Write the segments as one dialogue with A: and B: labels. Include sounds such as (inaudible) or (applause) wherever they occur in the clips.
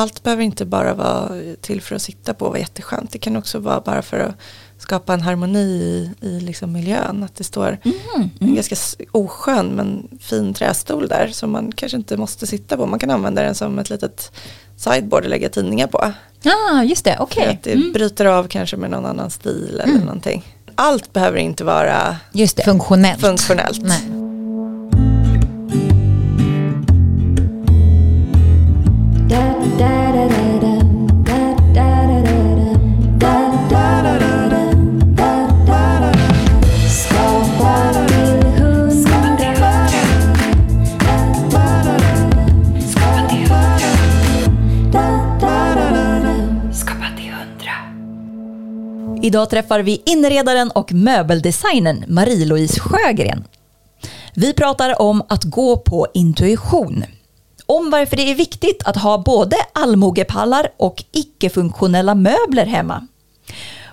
A: allt behöver inte bara vara till för att sitta på och vara jätteskönt. Det kan också vara bara för att skapa en harmoni i, i liksom miljön. Att det står
B: Mm,
A: en ganska oskön men fin trästol där som man kanske inte måste sitta på. Man kan använda den som ett litet sideboard och lägga tidningar på.
B: Ah, just det, okej.
A: att det
B: Mm.
A: bryter av kanske med någon annan stil eller någonting. Allt behöver inte vara
B: Just det.
C: Funktionellt.
A: funktionellt.
C: Nej.
B: Idag träffar vi inredaren och möbeldesignern Marie-Louise Sjögren. Vi pratar om att gå på intuition. Om varför det är viktigt att ha både allmogepallar och icke-funktionella möbler hemma.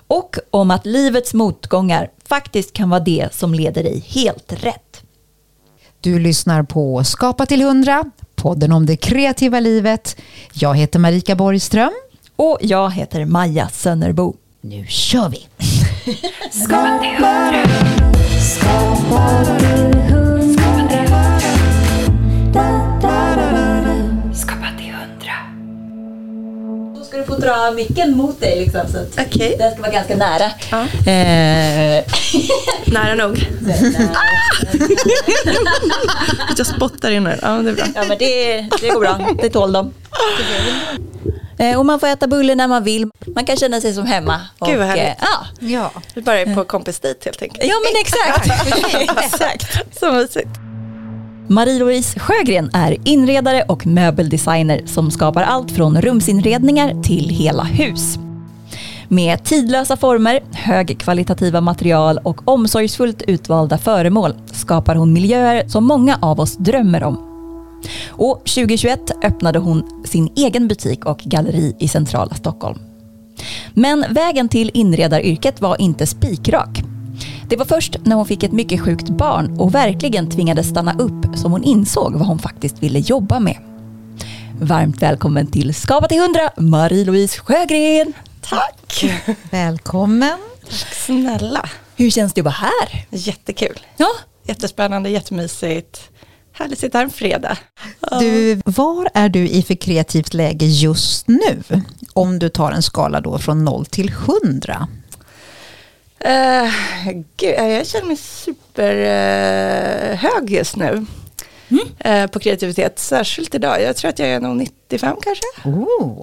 B: Och om att livets motgångar faktiskt kan vara det som leder dig helt rätt.
C: Du lyssnar på Skapa till 100, podden om det kreativa livet. Jag heter Marika Borgström.
B: Och jag heter Maja Sönnerbo.
C: Nu kör vi! (laughs)
B: Då ska du få dra micken mot dig liksom, så att
A: Okej.
B: den ska vara ganska nära.
A: Ja.
B: Eh,
A: Nära nog. (laughs) Jag spottar in här. Ja, det är bra.
B: Ja men det, det går bra, det tål de. Eh, Och man får äta bulle när man vill. Man kan känna sig som hemma.
A: Gud, vad
B: Och,
A: härligt.
B: eh, ja.
C: Ja.
A: Vi bara är på kompisdejt helt enkelt.
B: ja men exakt. (laughs) exakt. (laughs)
A: Så mysigt.
B: Marie-Louise Sjögren är inredare och möbeldesigner som skapar allt från rumsinredningar till hela hus. Med tidlösa former, högkvalitativa material och omsorgsfullt utvalda föremål skapar hon miljöer som många av oss drömmer om. Och 2021 öppnade hon sin egen butik och galleri i centrala Stockholm. Men vägen till inredaryrket var inte spikrak. Det var först när hon fick ett mycket sjukt barn och verkligen tvingades stanna upp som hon insåg vad hon faktiskt ville jobba med. Varmt välkommen till Skapa till 100, Marie-Louise Sjögren.
A: Tack.
C: Välkommen.
A: Snälla.
B: Hur känns det att vara här?
A: Jättekul.
B: Ja,
A: Jättespännande, jättemysigt. Härligt att sitta här en fredag.
C: Du, var är du i för kreativt läge just nu? Om du tar en skala då från 0 till 100.
A: Uh, gud, jag känner mig superhög just nu. Eh, på kreativitet, särskilt idag. Jag tror att jag är nog 95 kanske.
C: Oh,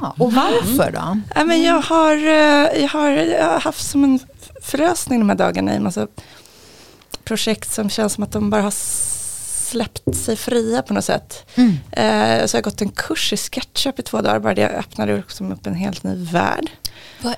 A: Ja.
C: Och varför då?
A: Ja, men jag, har, eh, jag, har, jag har haft som en förlösning de här dagarna i en massa projekt som känns som att de bara har släppt sig fria på något sätt.
C: Mm.
A: Så jag har gått en kurs i SketchUp i två dagar, bara det öppnade liksom upp en helt ny värld.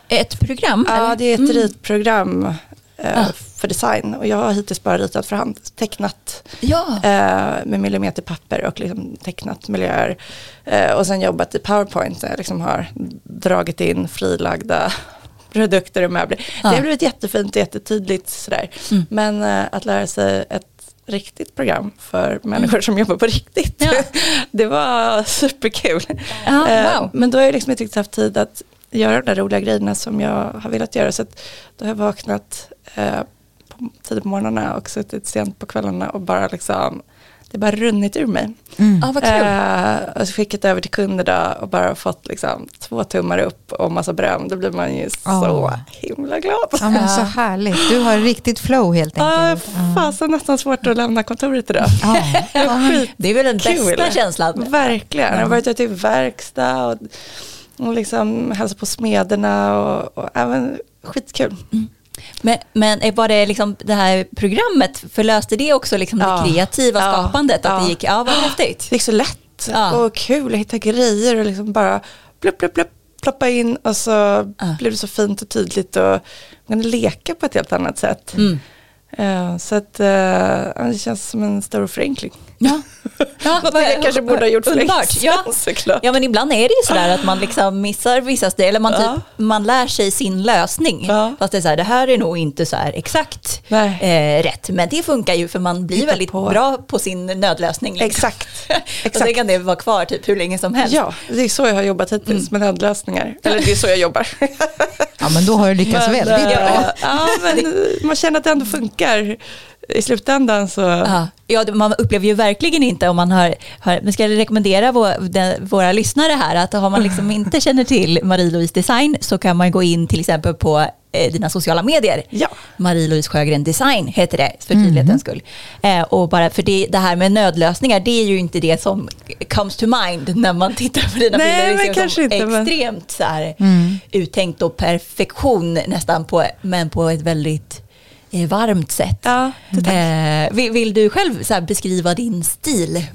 B: Ett program?
A: Ja,
B: eller?
A: det är ett
B: Mm.
A: ritprogram eh,
B: Ah.
A: för design och jag har hittills bara ritat för hand, tecknat
B: Ja,
A: eh, med millimeterpapper och liksom tecknat miljöer. Eh, och sen jobbat i PowerPoint där jag liksom har dragit in frilagda (laughs) produkter och möbler.
B: Ja.
A: Det har blivit jättefint och jättetydligt sådär.
B: Mm.
A: Men eh, att lära sig ett riktigt program för människor som jobbar på riktigt.
B: Ja. (laughs)
A: det var superkul.
B: Ja,
A: Eh,
B: wow.
A: Men då har jag liksom inte riktigt haft tid att göra de där roliga grejerna som jag har velat göra. Så att då har jag vaknat eh, på, tidigt på morgnarna och suttit sent på kvällarna och bara liksom, det bara runnit ur mig.
C: Mm.
B: ja vad kul.
A: Eh, och så skickat över till kunder då och bara fått liksom två tummar upp och massa beröm. Då blir man ju så
C: Ja.
A: himla glad.
C: Ja, men så härligt. Du har riktigt flow helt enkelt.
A: fasen nästan svårt att lämna kontoret idag. (laughs) Skit
B: det är väl den bästa känslan?
A: Verkligen. Jag har varit ute i verkstad och, och liksom hälsat på smederna och, och även skitkul.
B: Men, men var det liksom det här programmet, förlöste det också liksom
A: Ja.
B: det kreativa
A: Ja.
B: skapandet? Att
A: Ja.
B: det gick, ja vad häftigt.
A: Det gick så lätt och kul att hitta grejer och liksom bara plupp, plupp, plupp, ploppa in och så blev det så fint och tydligt och man kunde leka på ett helt annat sätt.
B: Mm.
A: Eh, så att eh, det känns som en stor förenkling.
B: Ja. Ja, (laughs)
A: Något jag kanske borde ha gjort för länge
B: Ja. (laughs)
A: såklart.
B: Ja men ibland är det ju sådär att man liksom missar vissa steg, eller man, typ,
A: Ja.
B: man lär sig sin lösning.
A: Ja.
B: Fast det är så här, det här är nog inte så exakt eh, rätt. Men det funkar ju för man blir
A: Hitta
B: väldigt
A: på.
B: bra på sin nödlösning. Liksom.
A: Exakt. (laughs)
B: Och
A: Exakt.
B: sen kan det vara kvar typ hur länge som helst.
A: Ja, det är så jag har jobbat hittills med nödlösningar. Eller det är så jag jobbar.
C: Ja, men då har du lyckats
A: Men,
C: väldigt
A: eh,
C: bra.
A: Ja, men man känner att det ändå funkar. I slutändan så...
B: Ja, ja, man upplever ju verkligen inte om man har, har men ska jag rekommendera vår, den, våra lyssnare här att har man liksom (laughs) inte känner till Marie-Louise Design så kan man gå in till exempel på eh, dina sociala medier.
A: Ja.
B: Marie-Louise Sjögren Design heter det för tydlighetens skull. Eh, och bara för det, det här med nödlösningar det är ju inte det som comes to mind när man tittar på dina
A: Nej,
B: bilder. Det
A: men kanske inte, men-
B: extremt så här, uttänkt och perfektion nästan på, men på ett väldigt varmt sätt.
A: Ja.
B: Eh, vill, vill du själv så beskriva din stil?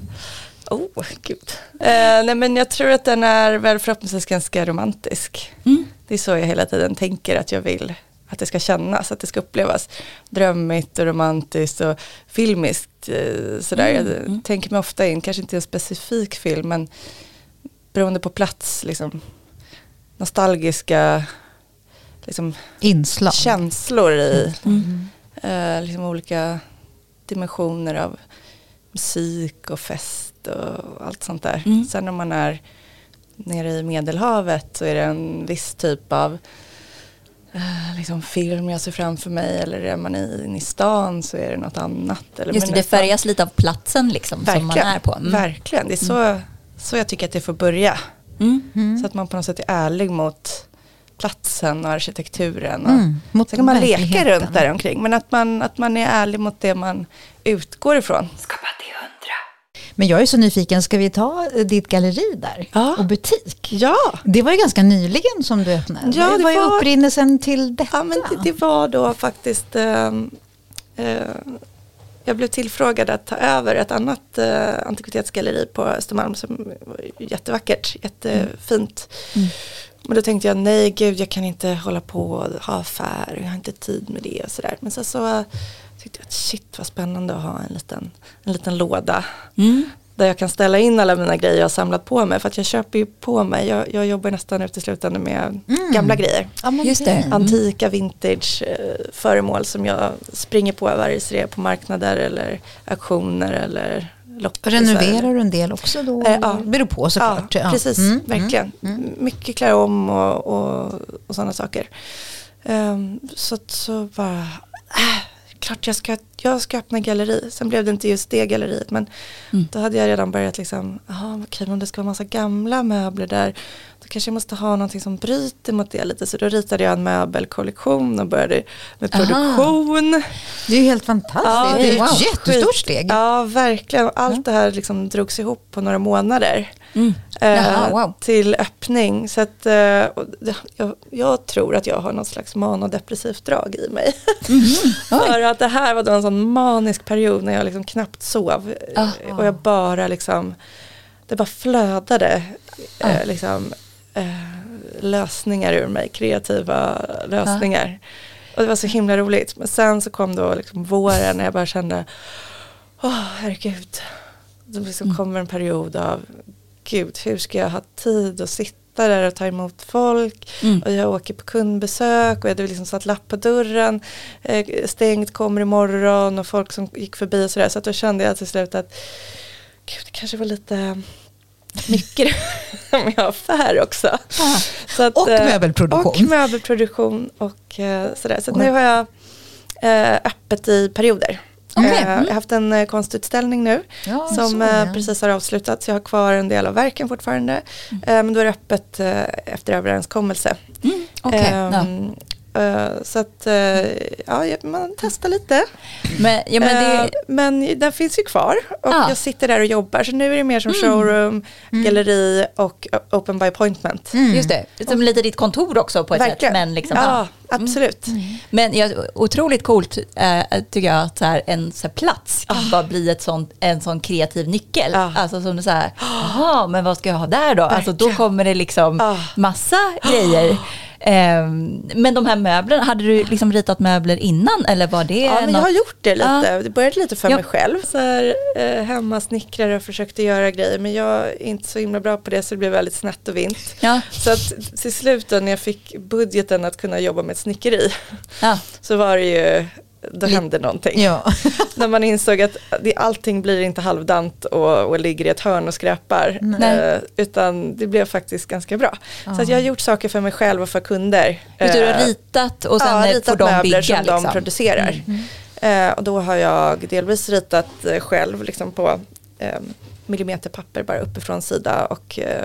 A: Oh, gud. Eh, nej, men jag tror att den är väl förhoppningsvis ganska romantisk.
B: Mm.
A: Det är så jag hela tiden tänker att jag vill att det ska kännas, att det ska upplevas drömmigt och romantiskt och filmiskt. Eh, sådär. Jag tänker mig ofta in, kanske inte en specifik film, men beroende på plats, liksom, nostalgiska liksom,
C: Inslag.
A: känslor i
B: Mm.
A: eh, liksom olika dimensioner av musik och fest och allt sånt där.
B: Mm.
A: Sen om man är nere i Medelhavet så är det en viss typ av eh, liksom film jag ser framför mig eller är man i, inne i stan så är det något annat. Eller,
B: Just det, det färgas lite av platsen liksom, som man är på. Mm.
A: Verkligen, det är så, så jag tycker att det får börja.
B: Mm.
A: Så att man på något sätt är ärlig mot platsen och arkitekturen. Och,
C: Mm, mot
A: Sen kan man leka runt där omkring men att man, att man är ärlig mot det man utgår ifrån.
C: Men jag är så nyfiken, ska vi ta eh, ditt galleri där?
A: Ja.
C: Och butik?
A: Ja,
C: Det var ju ganska nyligen som du öppnade.
A: Ja, det
C: var ju upprinnelsen till detta?
A: ja men det, det var då faktiskt ehm, eh, jag blev tillfrågad att ta över ett annat eh, antikvitetsgalleri på Östermalm som var jättevackert, jättefint. Men då tänkte jag nej gud jag kan inte hålla på och ha affär, jag har inte tid med det och sådär. Men sen så tyckte jag att shit vad spännande att ha en liten, en liten låda
B: Mm.
A: där jag kan ställa in alla mina grejer jag har samlat på mig. För att jag köper ju på mig, jag, jag jobbar nästan uteslutande med gamla grejer.
C: Ja,
B: Just det.
A: Antika vintage eh, föremål som jag springer på varje serie på marknader eller auktioner eller loppisar.
C: Renoverar du en del också då?
A: Eh, ja.
C: Beror på såklart.
A: Ja, precis.
C: Mm,
A: Verkligen. Mycket klär om och, och, och sådana saker. Ehm, så, så bara, äh, klart jag ska, jag ska öppna galleri. Sen blev det inte just det galleriet men
B: Mm.
A: då hade jag redan börjat liksom, jaha okej men om det ska vara massa gamla möbler där då kanske jag måste ha någonting som bryter mot det lite. Så då ritade jag en möbelkollektion och började med
B: Aha.
A: produktion.
C: Det är ju helt fantastiskt. det är
B: wow.
C: ett jättestort steg.
A: Ja, verkligen. Allt det här liksom drogs ihop på några månader.
B: Mm.
A: eh,
B: Jaha, wow.
A: Till öppning. Så att, eh, jag, jag tror att jag har något slags manodepressivt drag i mig. (laughs) För att det här var då en sån manisk period när jag liksom knappt sov.
B: Ah.
A: Eh, Och jag bara liksom, det bara flödade
B: Ah.
A: eh, liksom, eh, lösningar ur mig, kreativa lösningar. Och det var så himla roligt. Men sen så kom då liksom våren när jag bara kände, åh herregud. Det liksom kommer en period av, gud hur ska jag ha tid att sitta där och ta emot folk.
B: Mm.
A: Och jag åker på kundbesök och jag hade liksom satt lapp på dörren. Eh, stängt, kommer imorgon och folk som gick förbi och sådär. Så att då kände jag till slut att gud det kanske var lite mycket (laughs) med affär också. Så att,
C: Och
A: eh,
C: möbelproduktion.
A: Och möbelproduktion och eh, sådär. Så att nu har jag eh, öppet i perioder.
B: Okej,
A: Eh,
B: mm.
A: Jag har haft en eh, konstutställning nu
C: Ja,
A: som eh, precis har avslutats. Jag har kvar en del av verken fortfarande.
B: Mm.
A: Men då är det öppet efter överenskommelse.
B: Mm. Okej, ja.
A: Eh, så att eh, ja, man testar lite.
B: Men, ja, men det,
A: Eh, men den finns ju kvar och
B: Ja.
A: jag sitter där och jobbar. Så nu är det mer som showroom, galleri och open by appointment.
C: Mm.
B: Just det, som lite ditt kontor också på ett
A: Verkligen.
B: sätt. Men, liksom,
A: ja, absolut.
B: men ja, otroligt coolt eh, tycker jag att så här, en så här, plats kan bara bli ett sånt, en sån kreativ nyckel.
A: Ah.
B: Alltså som du säger, jaha, men vad ska jag ha där då? Alltså då
A: Verkligen.
B: kommer det liksom
A: Ah.
B: massa grejer. Ehm, men de här möblerna, hade du liksom ritat möbler innan eller var det
A: Ja, men jag har gjort det lite.
B: Ja.
A: Det började lite för
B: Ja.
A: mig själv. Så här, eh, hemma snickrade och försökte göra grejer men jag är inte så himla bra på det så det blev väldigt snett och vint.
B: Ja,
A: Så att till slut då, när jag fick budgeten att kunna jobba med ett snickeri
B: ja.
A: så var det ju, då hände någonting.
C: Ja. (laughs)
A: När man insåg att det, allting blir inte halvdant och, och ligger i ett hörn och skräpar. Eh, utan det blev faktiskt ganska bra. Så att jag har gjort saker för mig själv och för kunder.
B: Du
A: Eh,
B: har ritat och sen
A: ja,
B: eh,
A: ritat
B: får de bygga.
A: som de
B: liksom.
A: producerar. Eh, och då har jag delvis ritat eh, själv liksom på eh, millimeterpapper bara uppifrån sida och eh,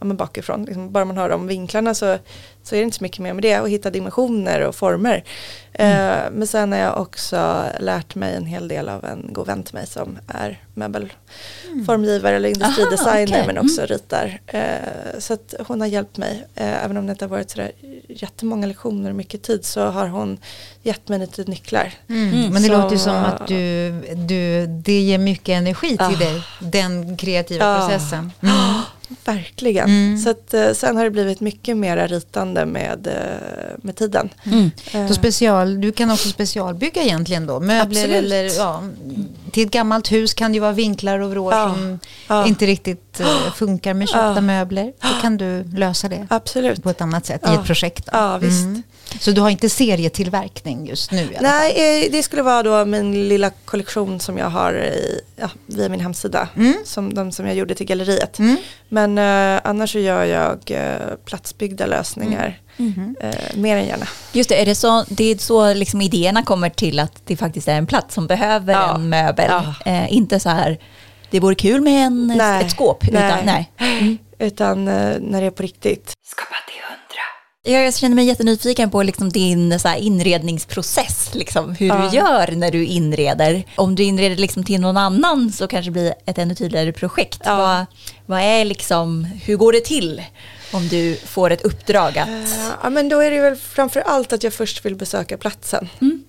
A: ja, men bakifrån. Liksom, bara man har de vinklarna så, så är det inte så mycket mer med det och hitta dimensioner och former. Eh, men sen har jag också lärt mig en hel del av en god vän till mig som är möbelformgivare eller industridesigner
B: okej.
A: men också ritar. Eh, så att hon har hjälpt mig, eh, även om det inte har varit sådär jättemånga lektioner och mycket tid så har hon gett mig lite nycklar.
C: Mm. Men det
A: Så-
C: låter ju som att du, du, det ger mycket energi till
A: Ah.
C: dig, den kreativa
A: Ja.
C: processen.
A: Verkligen.
C: Mm.
A: Så att, eh, sen har det blivit mycket mera ritande med, eh, med tiden.
B: Mm.
A: Eh,
C: Så special, du kan också specialbygga egentligen då, möbler
A: Absolut.
C: eller ja, till ett gammalt hus kan det ju vara vinklar och vrår
A: Ja.
C: som
A: ja,
C: inte riktigt eh, (gasps) funkar med köpta möbler. Då kan du lösa det
A: Absolut.
C: på ett annat sätt i ett projekt.
A: Ja, visst.
C: Mm. Så du har inte serietillverkning just nu?
A: Nej, eh, det skulle vara då min lilla kollektion som jag har i, ja, via min hemsida.
C: Mm.
A: Som de som jag gjorde till galleriet.
C: Mm.
A: Men eh, annars så gör jag eh, platsbyggda lösningar.
C: Mhm.
A: Eh, mer än gärna.
B: Just det, är det så, det är så liksom idéerna kommer till att det faktiskt är en plats som behöver
A: Ja.
B: en möbel.
A: Ja.
B: Eh, inte så här, det vore kul med en,
A: Nej.
B: ett skåp.
A: Nej.
B: Utan, nej.
A: Utan eh, när det är på riktigt.
B: Jag, jag känner mig jättenyfiken på liksom din så här inredningsprocess, liksom, hur
A: Ja.
B: du gör när du inreder. Om du inreder liksom till någon annan så kanske det blir ett ännu tydligare projekt.
A: Ja.
B: Vad, vad är liksom, hur går det till om du får ett uppdrag att...
A: Eh, ja, men då är det väl framför allt att jag först vill besöka platsen.
B: Mm.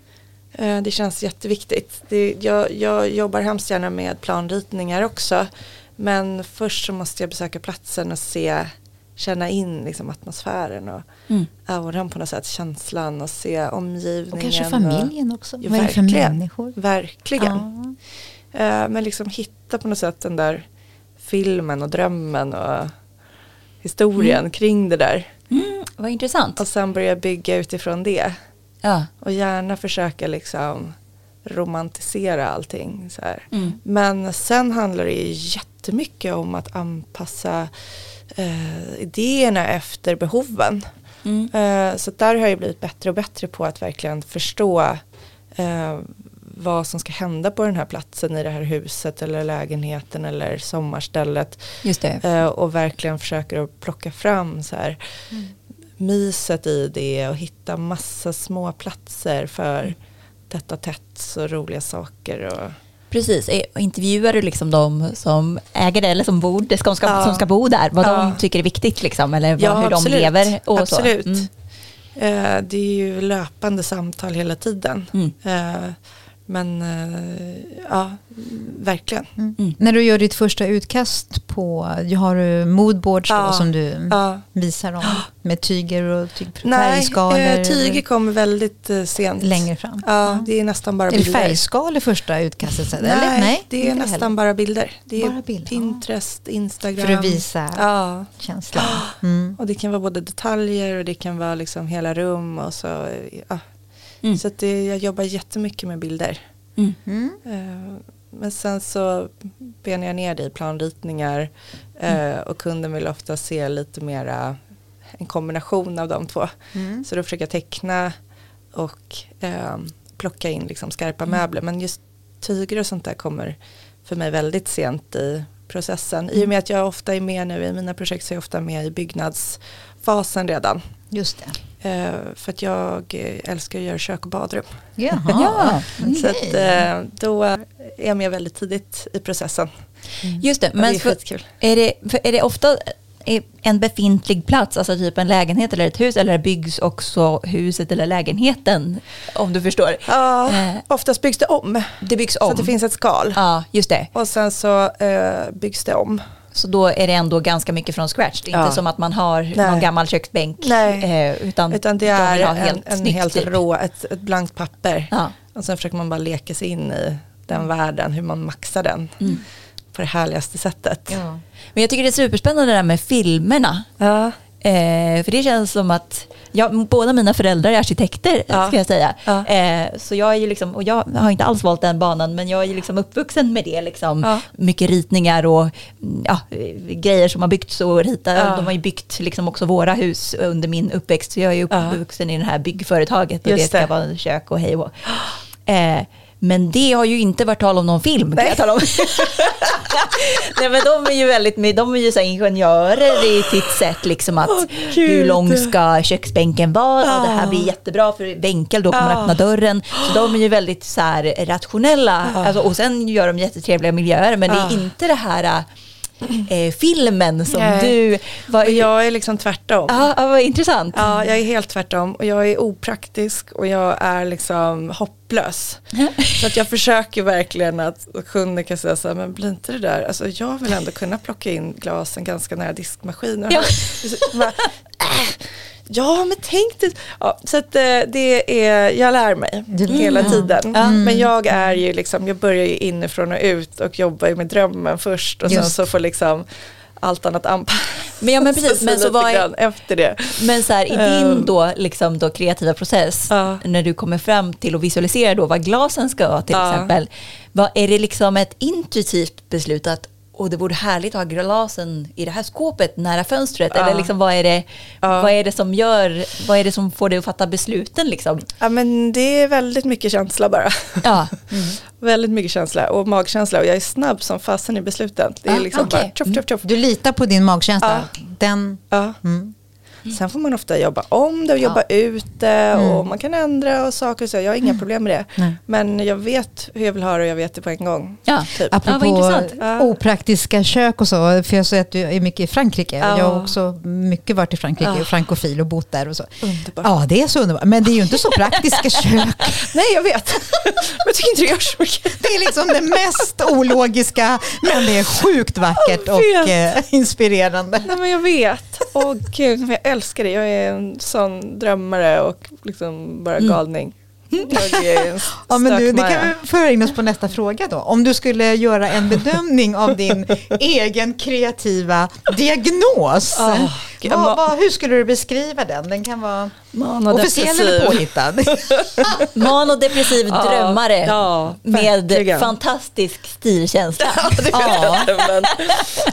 A: Eh, det känns jätteviktigt. Det, jag, jag jobbar hemskt gärna med planritningar också. Men först så måste jag besöka platsen och se, känna in liksom atmosfären och
B: Mm.
A: auran på något sätt, känslan och se omgivningen.
C: Och kanske familjen också.
A: Ja,
C: Vad är det för
A: verkligen.
C: människor?
A: Verkligen.
C: Ja.
A: Eh, men liksom hitta på något sätt den där filmen och drömmen och historien kring det där.
B: Mm, vad intressant.
A: Och sen börja bygga utifrån det.
B: Ja.
A: Och gärna försöka liksom romantisera allting. Så.
B: Mm.
A: Men sen handlar det ju jättemycket om att anpassa eh, idéerna efter behoven.
B: Mm.
A: Eh, så där har jag blivit bättre och bättre på att verkligen förstå eh, vad som ska hända på den här platsen i det här huset eller lägenheten eller sommarstället.
B: Just det.
A: Eh, och verkligen försöker att plocka fram så här myset i det och hitta massa små platser för tätt och tätt så roliga saker. Och,
B: Precis, Eh, intervjuar du liksom de som äger det eller som bor, det ska, ska,
A: Ja.
B: som ska bo där, vad
A: Ja.
B: de tycker är viktigt liksom, eller vad, hur
A: absolut.
B: de lever och
A: absolut.
B: så. Mm.
A: Eh, det är ju löpande samtal hela tiden.
B: Mm.
A: Men eh, ja, verkligen.
C: Mm. När du gör ditt första utkast på, har du moodboards då,
A: Ja.
C: som du
A: Ja.
C: visar om med tyger och tyg,
A: Nej,
C: färgskalor?
A: eh, tyger kommer väldigt eh, sent.
C: längre fram.
A: Ja, det är nästan bara
C: Är det
A: bilder.
C: färgskalor första utkastet?
A: Nej,
C: eller? Nej,
A: det är nästan
C: heller.
A: bara bilder. Det är
C: Bara bilder,
A: Pinterest, Instagram.
C: För att visa
A: Ja,
C: känslan. (gasps) Mm.
A: och det kan vara både detaljer och det kan vara liksom hela rum och så. Ja.
B: Mm.
A: Så att det, jag jobbar jättemycket med bilder.
B: Mm.
A: Eh, Men sen så benar jag ner det i planritningar eh, och kunden vill ofta se lite mera en kombination av de två.
C: Mm.
A: Så då försöker jag teckna och eh, plocka in liksom skarpa möbler. Men just tyger och sånt där kommer för mig väldigt sent i processen. I och med att jag ofta är med nu i mina projekt så är jag ofta med i byggnadsfasen redan.
C: Just det.
A: Eh, för att jag eh, älskar att göra kök och badrum.
C: Jaha. (laughs)
B: Ja,
A: Så att, eh, då är jag med väldigt tidigt i processen.
B: Just det,
A: Och det
B: men
A: är
B: för, är, det, för är det ofta en befintlig plats, alltså typ en lägenhet eller ett hus, eller byggs också huset eller lägenheten? Om du förstår.
A: Ja,
B: Eh.
A: oftast byggs det om.
B: Det byggs
A: Så
B: om.
A: att det finns ett skal.
B: Ja, just det.
A: Och sen så eh, byggs det om.
B: Så då är det ändå ganska mycket från scratch. Det är
A: Ja.
B: inte som att man har
A: Nej.
B: någon gammal köksbänk.
A: Nej.
B: Eh, utan,
A: Utan det
B: de
A: är
B: ha
A: en, helt
B: typ.
A: rå, ett, ett blankt papper.
B: Ja.
A: Och sen försöker man bara leka sig in i den världen, hur man maxar den
B: Mm.
A: på det härligaste sättet.
B: Men jag tycker det är superspännande det där med filmerna.
A: Ja.
B: Eh, för det känns som att, ja, båda mina föräldrar är arkitekter
A: Ja.
B: ska jag säga.
A: Ja.
B: Eh, så jag är ju liksom, och jag har inte alls valt den banan, men jag är ju liksom uppvuxen med det. Liksom.
A: Ja.
B: Mycket ritningar och mm, ja, grejer som har byggts och ritat. De har ju byggt liksom också våra hus under min uppväxt. Så jag är uppvuxen i det här byggföretaget och
A: Just
B: det ska
A: det.
B: vara kök och hej och eh, men det har ju inte varit tal om någon film kan
A: Nej.
B: jag tala om. (laughs) Nej men de är ju väldigt, de är ju så ingenjörer i sitt sätt liksom att
A: Gud.
B: hur lång ska köksbänken vara och det här blir jättebra för Wenkel då kommer
A: Ja.
B: öppna dörren. Så de är ju väldigt så rationella
A: Ja.
B: alltså, och sen gör de jättetrevliga miljöer men det är inte det här eh, filmen som
A: Nej.
B: du var
A: Och jag är liksom tvärtom.
B: Ja, ja, vad intressant.
A: Ja, jag är helt tvärtom och jag är opraktisk och jag är liksom hopplös. Så att jag försöker verkligen att kunder kan säga så här, men blir inte det där, alltså jag vill ändå kunna plocka in glasen ganska nära diskmaskinen.
B: Ja.
A: Ja men tänk dig, ja, så att eh, det är, jag lär mig hela
C: Mm.
A: tiden.
B: Ja.
A: Men jag är ju liksom, jag börjar ju inifrån och ut och jobbar ju med drömmen först och sen
C: Just.
A: så får liksom allt annat anpassas.
B: Men ja men precis, men så vad är,
A: efter det.
B: Men så här, i din
A: Ehm.
B: då, liksom då kreativa process,
A: Ja.
B: när du kommer fram till att visualisera då vad glasen ska vara till
A: Ja.
B: exempel, vad, är det liksom ett intuitivt beslut att och det vore härligt att ha glasen i det här skåpet nära fönstret?
A: Ja.
B: Eller liksom, vad, är det,
A: Ja.
B: vad är det som gör, vad är det som får dig att fatta besluten? Liksom?
A: Ja men det är väldigt mycket känsla bara.
B: Ja. (laughs)
A: väldigt mycket känsla och magkänsla och jag är snabb som fasen i besluten. Det är
B: Ah,
A: liksom
B: okej.
A: bara tjoff, tjoff, tjoff.
C: Du litar på din magkänsla? Den,
A: Ja.
C: mm.
A: Sen får man ofta jobba om det och jobba ut det och man kan ändra och saker och så. Jag har inga problem med det.
C: Nej.
A: Men jag vet hur jag vill ha det och jag vet det på en gång.
B: Ja.
A: Typ.
B: Ja, vad
C: Apropå.
A: Ja.
C: opraktiska kök och så, för jag ser att du är mycket i Frankrike.
A: Ja.
C: Jag har också mycket varit i Frankrike,
A: Ja.
C: och frankofil och bott där och så.
A: Underbart.
C: Ja, det är så underbart. Men det är ju inte så praktiska (laughs) kök.
A: Nej jag vet. men (laughs) jag tycker inte det gör så mycket.
C: Det är liksom det mest ologiska, men det är sjukt vackert och eh, inspirerande.
A: Nej men jag vet. Åh gud, men jag älskar det. Jag är en sån drömmare och liksom bara galning. Jag är en (laughs)
C: Ja, men du, det kan vi föra in oss på nästa fråga då. Om du skulle göra en bedömning av din (laughs) egen kreativa diagnos,
A: gud,
C: vad, vad, hur skulle du beskriva den? Den kan vara officiell eller påhittad. (laughs) (laughs)
B: Manodepressiv
A: Ja,
B: drömmare
A: ja,
B: med fantastisk stilkänsla. (laughs)
A: det
B: Ja.
A: jag, men,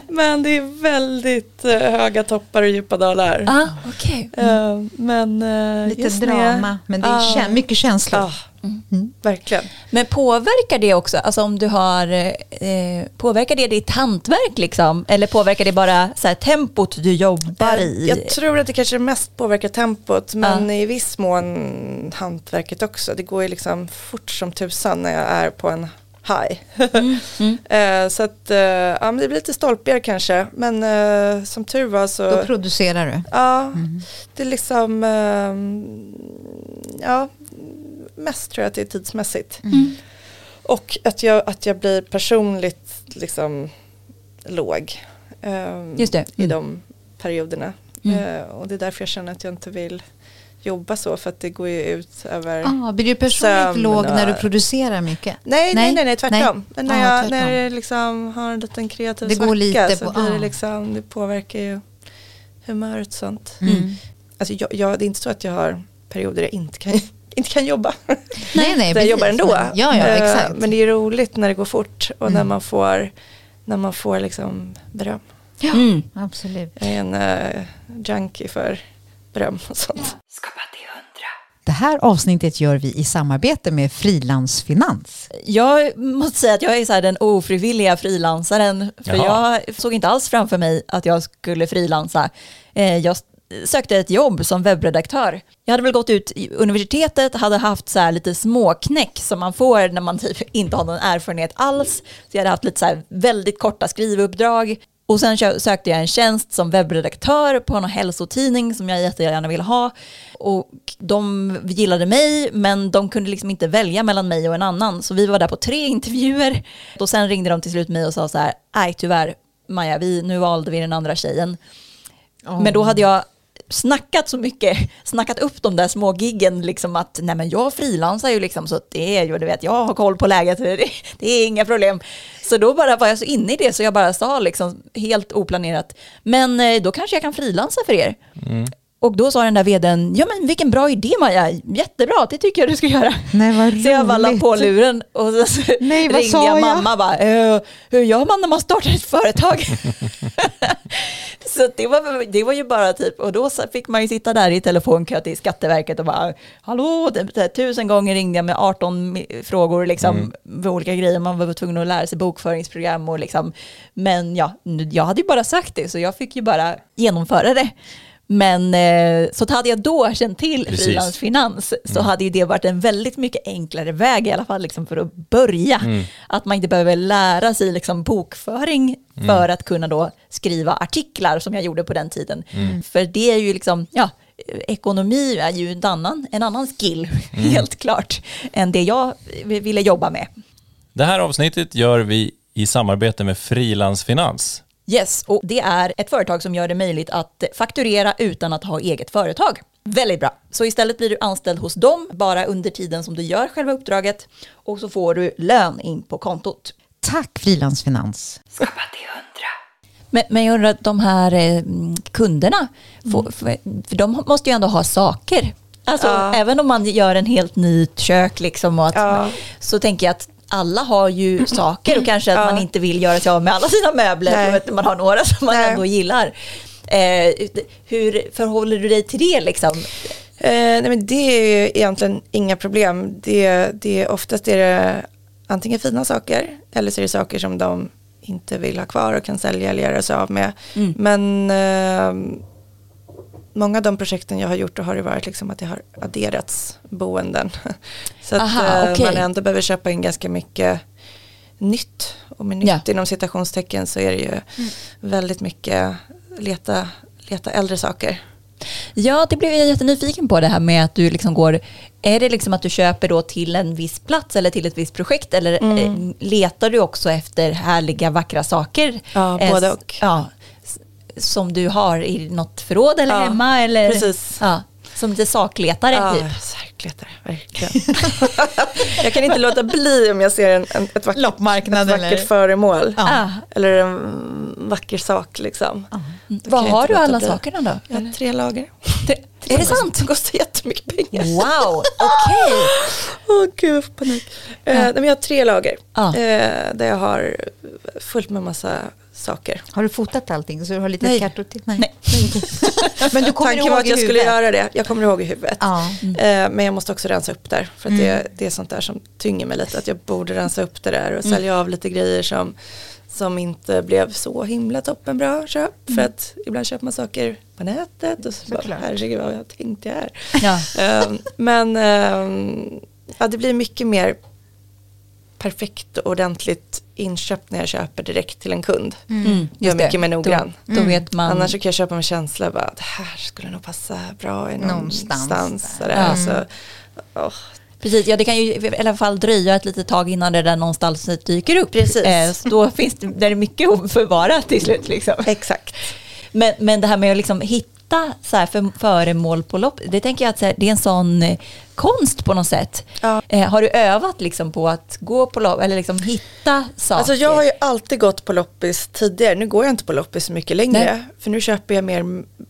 A: men det är väldigt eh, höga toppar och djupa dalar.
B: Ah, okej.
A: Eh, men eh,
C: Lite drama,
A: jag-
C: men det är mycket känslor.
A: Ja, verkligen.
B: Men påverkar det också, alltså om du har, eh, påverkar det ditt hantverk liksom? Eller påverkar det bara så här, tempot du jobbar i?
A: Jag tror att det kanske mest påverkar tempot men
B: Ja.
A: i viss mån hantverket också. Det går ju liksom fort som tusan när jag är på en high.
B: Mm, mm. (laughs)
A: Eh, så att eh, ja, men det blir lite stolpigare kanske men eh, som tur var så
C: Då producerar du.
A: Ja, det är liksom, ehm, ja, mest tror jag att det är tidsmässigt.
B: Mm.
A: Och att jag, att jag blir personligt liksom låg ehm,
B: Just det.
A: i
B: Mm.
A: de perioderna. Eh, och det är därför jag känner att jag inte vill jobba så för att det går ju ut över
C: Ah, blir du personligt
A: Sömn
C: låg när du producerar mycket?
A: Nej, nej,
C: Nej,
A: nej, nej, tvärtom. Men när,
C: Ja,
A: jag,
C: tvärtom.
A: när jag liksom har en liten kreativ
C: Det går
A: svacka
C: lite
A: så
C: på-
A: blir det
C: ah.
A: liksom, det påverkar ju humöret och sånt.
C: Mm.
A: Alltså jag, jag, det är inte så att jag har perioder jag inte kan, inte kan jobba. (laughs)
C: Nej, nej,
A: jag jobbar ändå.
C: Men- Ja, ja,
A: Eh,
C: exakt.
A: Men det är roligt när det går fort och när
C: Mm.
A: man får, när man får liksom beröm.
B: Mm.
C: Absolut.
A: Jag är en uh, junkie för beröm och sånt.
C: Det här avsnittet gör vi i samarbete med Frilansfinans.
B: Jag måste säga att jag är så här den ofrivilliga frilansaren. För
D: Jaha.
B: jag såg inte alls framför mig att jag skulle frilansa. Eh, Jag sökte ett jobb som webbredaktör. Jag hade väl gått ut i universitetet, hade haft så här lite småknäck som man får när man typ inte har någon erfarenhet alls. Så jag hade haft lite så här väldigt korta skrivuppdrag. Och sen sökte jag en tjänst som webbredaktör på en hälsotidning som jag jättegärna ville ha. Och de gillade mig, men de kunde liksom inte välja mellan mig och en annan. Så vi var där på tre intervjuer. Och sen ringde de till slut mig och sa så här, nej tyvärr, Maja, vi, nu valde vi den andra tjejen. Men då hade jag snackat så mycket, snackat upp de där små giggen, liksom att nej men jag frilansar ju liksom så det är ju, du vet, jag har koll på läget, det, det är inga problem. Så då bara var jag så inne i det så jag bara sa liksom helt oplanerat, men eh, då kanske jag kan frilansa för er. Mm. Och då sa den där vdn, ja men vilken bra idé Maja, jättebra, det tycker jag du ska göra.
C: Nej, vad
B: Så jag bara la på luren och så,
C: Nej, vad
B: ringde jag
C: jag?
B: mamma bara, "Eh, hur gör man när man startar ett företag? (laughs) så det var, det var ju bara typ, och då fick man ju sitta där i telefonkö till Skatteverket och bara, hallå, det, det, tusen gånger ringde jag med 18 mi- frågor liksom, med olika grejer, man var tvungen att lära sig bokföringsprogram och liksom, men ja, jag hade ju bara sagt det, så jag fick ju bara genomföra det. Men eh, så hade jag då känt till frilansfinans så hade ju det varit en väldigt mycket enklare väg i alla fall liksom för att börja. Att man inte behöver lära sig liksom bokföring för att kunna då skriva artiklar som jag gjorde på den tiden. För det är ju liksom, ja, ekonomi är ju en annan, en annan skill, (laughs) helt klart, än det jag ville jobba med.
D: Det här avsnittet gör vi i samarbete med Frilansfinans.
B: Yes, och det är ett företag som gör det möjligt att fakturera utan att ha eget företag. Väldigt bra. Så istället blir du anställd hos dem bara under tiden som du gör själva uppdraget och så får du lön in på kontot.
C: Tack Frilansfinans.
B: Men, men jag undrar, de här eh, kunderna, får, för, för de måste ju ändå ha saker. Alltså,
A: Ja.
B: Även om man gör en helt ny kök liksom, och att,
A: Ja.
B: så tänker jag att alla har ju saker och kanske att man inte vill göra sig av med alla sina möbler för att man har några som man
A: Nej.
B: ändå gillar. Eh, hur förhåller du dig till det liksom?
A: Eh, nej men det är ju egentligen inga problem. Det, det är oftast är det antingen fina saker eller så är det saker som de inte vill ha kvar och kan sälja eller göra sig av med.
B: Mm.
A: Men eh, många av de projekten jag har gjort då har det varit liksom att det har adderats boenden. Så att
B: Aha,
A: eh,
B: okej.
A: man ändå behöver köpa in ganska mycket nytt. Och med nytt
B: Ja.
A: inom citationstecken så är det ju väldigt mycket leta, leta äldre saker.
B: Ja, det blev jag jättenyfiken på det här med att du liksom går, är det liksom att du köper då till en viss plats eller till ett visst projekt eller eh, letar du också efter härliga vackra saker?
A: Ja,
B: Eh,
A: både och.
B: Ja, som du har i något förråd eller
A: Ja,
B: hemma eller?
A: precis.
B: Ja, som lite sakletare
A: Ja,
B: typ.
A: särkletare, verkligen. (laughs) jag kan inte låta bli om jag ser en, en, ett vackert,
C: Loppmarknad
A: ett vackert
C: eller?
A: föremål.
B: Ah.
A: Eller en vacker sak liksom. Då
B: Vad
A: kan jag
B: har du alla
A: bli.
B: sakerna då?
A: Jag har tre lager.
B: Är det sant?
A: Det kostar jättemycket pengar.
B: Wow, okej. (laughs)
A: Åh gud, jag får panik. Eh, nej, men jag har tre lager.
B: Ja.
A: Eh, där jag har fullt med massa saker.
C: Har du fotat allting så du har lite
A: Nej.
C: kartor till?
B: Nej. (laughs)
C: Men du kommer
A: Tanken
C: ihåg
A: var att jag skulle göra det. Jag kommer ihåg i huvudet.
C: Ja.
A: Eh, men jag måste också rensa upp där. För att
C: Mm.
A: det, det är sånt där som tynger mig lite. Att jag borde rensa upp det där och sälja av lite grejer som, som inte blev så himla toppenbra köp. För att ibland köper man saker på nätet och så bara, herregud vad jag tänkte här.
B: Ja. (laughs)
A: Eh, men eh, ja, det blir mycket mer perfekt och ordentligt inköpt när jag köper direkt till en kund.
B: Mm,
A: Jag är
B: just det.
A: mycket mer noggrann.
B: Då, då vet man.
A: Annars så kan jag köpa med känsla bara, det här skulle nog passa bra i
C: Någonstans där.
A: Åh,
B: Precis, ja det kan ju i alla fall dröja ett litet tag innan det där någonstans dyker upp.
A: Precis.
B: Eh, så då finns det, där är mycket att förvara till slut. Liksom.
A: exakt.
B: Men, men det här med att liksom hitta så här för, föremål på lopp, det tänker jag att här, det är en sån eh, konst på något sätt.
A: Ja.
B: Eh, har du övat liksom på att gå på lopp eller liksom hitta saker?
A: Alltså jag har ju alltid gått på loppis tidigare. Nu går jag inte på loppis så mycket längre.
B: Nej.
A: För nu köper jag mer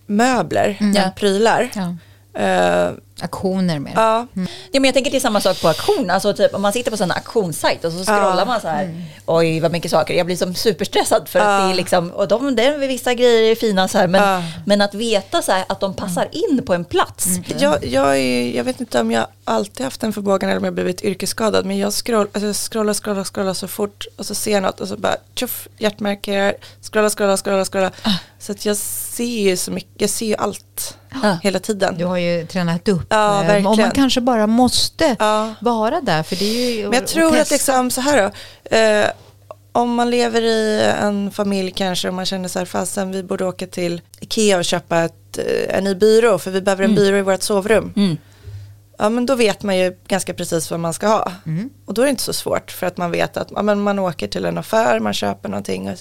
A: möbler än
B: Ja.
A: prylar.
C: Ja.
A: Eh,
C: Auktioner med.
A: ja.
B: Ja, men jag tänker det är samma sak på auktion. Alltså typ, om man sitter på en auktionssajt och så scrollar
A: Ja.
B: man så här. Oj, vad mycket saker. Jag blir som superstressad för att
A: Ja.
B: det är liksom, och de, det är vissa grejer är fina så här, men, men att veta så här, att de passar in på en plats.
A: Jag, jag, är, jag vet inte om jag alltid haft en förmågan eller om jag blivit yrkesskadad. Men jag scroll, alltså jag scrollar, scrollar, scrollar så fort och så ser jag något och så bara tjoff, hjärtmärke här. Scrolla, scrolla, scrolla, scrolla. Så att jag ser ju så mycket, jag ser ju allt
B: Ja.
A: hela tiden.
C: Du har ju tränat upp.
A: Ja,
C: eh,
A: verkligen.
C: Och man kanske bara måste
A: Ja.
C: vara där. För det är ju,
A: Men jag
C: och
A: tror att liksom så här då. Eh, om man lever i en familj kanske och man känner så här, fasen vi borde åka till Ikea och köpa ett, eh, en ny byrå för vi behöver en byrå i vårt sovrum.
B: Mm.
A: Ja men då vet man ju ganska precis vad man ska ha. Och då är det inte så svårt för att man vet att ja, men man åker till en affär, man köper någonting. Och,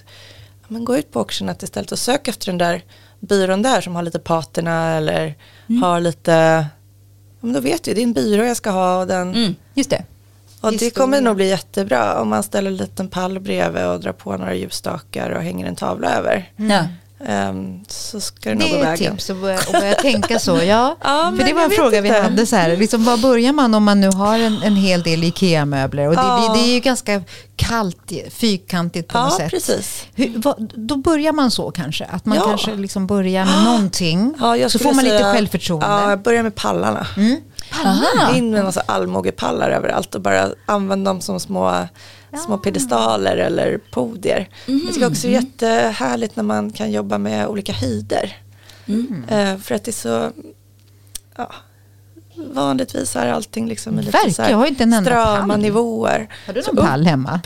A: men gå ut på auctionet istället och sök efter den där byrån där som har lite patina eller har lite, ja, men då vet du, det är en byrå jag ska ha och den
B: Mm, just det.
A: och det
C: Historia.
A: kommer nog bli jättebra om man ställer en liten pall bredvid och drar på några ljusstakar och hänger en tavla över.
B: Ja.
A: Ehm, så ska det nog
C: Det
A: gå
C: är ett
A: vägen.
C: tips att börja, att börja tänka så. Ja, (laughs)
A: Ja,
C: för det var en fråga vi
A: inte.
C: hade. Så här, liksom, var börjar man om man nu har en, en hel del IKEA-möbler? Och det,
A: Ja.
C: det, det är ju ganska kallt, fyrkantigt på något
A: Ja,
C: sätt.
A: precis.
C: Hur, vad, då börjar man så kanske? Att man
A: Ja.
C: kanske liksom börjar med någonting. Så får man lite
A: säga-
C: självförtroende.
A: Ja, jag börjar med pallarna.
C: Mm.
B: Aha.
A: In med en massa allmogepallar överallt och bara använda dem som små, små piedestaler eller podier. Jag tycker också det är jättehärligt när man kan jobba med olika höjder. Eh, för att det är så, ja, vanligtvis är allting liksom i lite
C: Verkar,
A: så här
C: jag har inte en
A: strama
C: pall.
A: nivåer.
C: Har du
A: Så
C: någon
A: upp-
C: pall hemma?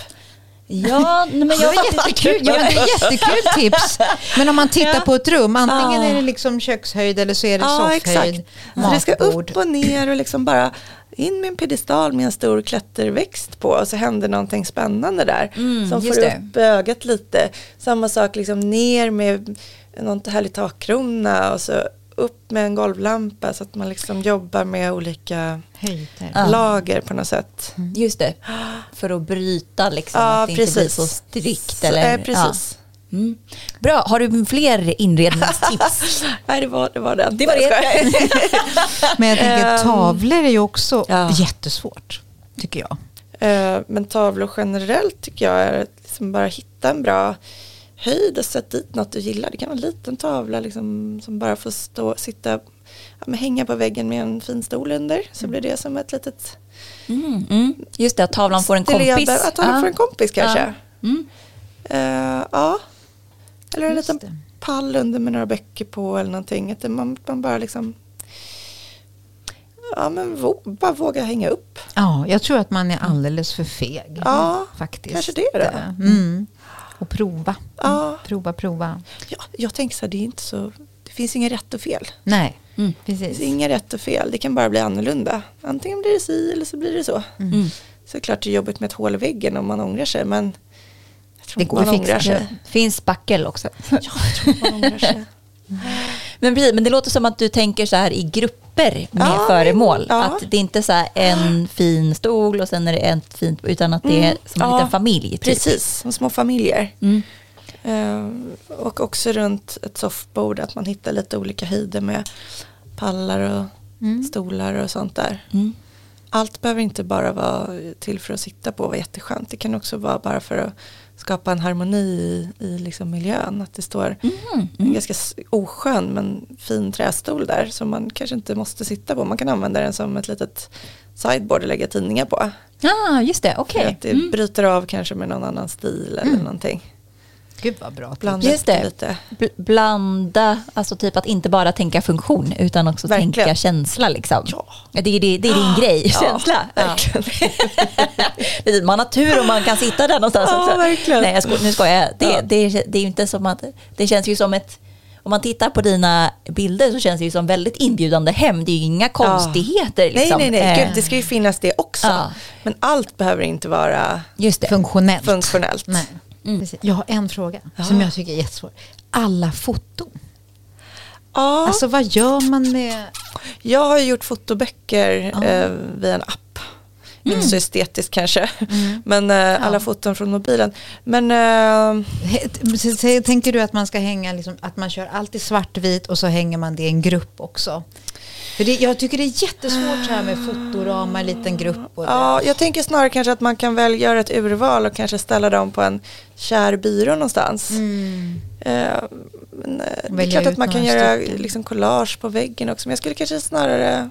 B: Ja, men jag
C: var (laughs) jättekul, ja, det är (laughs) jättekul tips. Men om man tittar
A: Ja.
C: på ett rum, antingen
A: Ja.
C: är det liksom kökshöjd eller så är det
A: Ja,
C: soffhöjd,
A: exakt. Så det ska upp och ner och liksom bara in med en piedestal med en stor klätterväxt på och så händer någonting spännande där.
B: Mm,
A: som får
B: det.
A: upp ögat lite. Samma sak liksom ner med någon härlig takkrona och så upp med en golvlampa så att man liksom jobbar med olika
C: Höjder.
A: Lager på något sätt.
B: Just det. För att bryta liksom.
A: Ja,
B: att det inte blir
A: precis.
B: så strikt.
A: Så,
B: Eller,
A: eh, precis.
B: Ja. Mm. Bra, har du fler inredningstips? (laughs)
A: Nej, det var, det var den.
B: Det var det. (laughs)
C: Men jag tänker
A: Ehm,
C: tavlor är ju också
A: ja.
C: jättesvårt, tycker jag.
A: Eh, Men tavlor generellt tycker jag är att liksom bara hitta en bra höjd och sätta dit något du gillar. Det kan vara en liten tavla liksom, som bara får stå, sitta, ja, hänga på väggen med en fin stol under. Så blir det som ett litet
B: Mm, mm. Just det, att tavlan får en kompis.
A: Att tavlan
B: Ja.
A: får en kompis kanske.
B: Ja. Mm.
A: Eh, ja. Eller en
C: Just
A: liten
C: det.
A: pall under med några böcker på eller någonting. Att man, man bara liksom Ja men bara våga hänga upp.
C: Ja, jag tror att man är alldeles för feg.
A: Ja,
C: faktiskt.
A: kanske det då.
C: Mm. Och prova.
A: Ja.
C: Prova, prova.
A: Ja, jag tänker så här, det är inte så, det finns inget rätt och fel.
C: Nej,
B: Mm.
A: Det
C: precis.
A: finns inget rätt och fel, det kan bara bli annorlunda. Antingen blir det si eller så blir det så.
B: Mm.
A: Såklart det är jobbigt med ett hål i väggen om man ångrar sig men jag tror
C: Det
A: inte
C: går
A: man ångrar sig.
B: Det finns spackel också.
A: Ja, jag tror man ångrar sig. (laughs)
B: Men, precis, men det låter som att du tänker så här i grupper med
A: Ja,
B: föremål.
A: ja.
B: Att det inte är så en fin stol och sen är det en fint, utan att det är
A: Mm,
B: som en
A: ja,
B: liten familj. Typ.
A: Precis, som små familjer.
B: Mm.
A: Eh, och också runt ett soffbord att man hittar lite olika höjder med pallar och
C: Mm.
A: stolar och sånt där.
B: Mm.
A: Allt behöver inte bara vara till för att sitta på och vara jätteskönt. Det kan också vara bara för att skapa en harmoni i, i liksom miljön. Att det står
B: Mm.
A: en ganska oskön men fin trästol där som man kanske inte måste sitta på. Man kan använda den som ett litet sideboard och lägga tidningar på.
B: Ah, just det, okej.
A: att det
B: Mm.
A: bryter av kanske med någon annan stil eller någonting.
C: Gud vad bra.
A: Blanda
B: Just
A: det lite.
B: Bl- Blanda, alltså typ att inte bara tänka funktion utan också
A: Verkligen.
B: tänka känsla. Liksom.
A: Ja.
B: Det, är, det, det är din grej,
A: Ja,
B: känsla. Ja. Precis, (laughs) man har tur om man kan sitta där någonstans
A: Ja,
B: också.
A: verkligen.
B: Nej, jag sko- nu skojar jag. Det,
A: Ja.
B: det, det är ju inte som att, det känns ju som ett, om man tittar på dina bilder så känns det ju som väldigt inbjudande hem. Det är ju inga konstigheter. Liksom.
A: Nej, nej, nej.
B: Eh,
A: Gud, det ska ju finnas det också.
B: Ja.
A: Men allt behöver inte vara
B: Just det.
C: Funktionellt.
A: funktionellt.
C: Nej.
B: Mm.
C: Jag har en fråga
A: Ja.
C: som jag tycker är jättesvår. Alla foton.
A: Ja,
C: Alltså vad gör man med...
A: jag har gjort fotoböcker
C: Ja.
A: eh, via en app. Inte så estetiskt kanske,
C: Mm. (laughs)
A: men eh, alla foton från mobilen. Men eh,
C: Tänker du att man ska hänga, liksom, att man kör allt i svartvit och så hänger man det i en grupp också? För det, jag tycker det är jättesvårt så här med fotoramar, liten grupp och det.
A: ja, jag tänker snarare kanske att man kan väl göra ett urval och kanske ställa dem på en kär byrå någonstans.
C: Mm.
A: Eh, men, eh, det är klart att man kan göra liksom collage på väggen också. Men jag skulle kanske snarare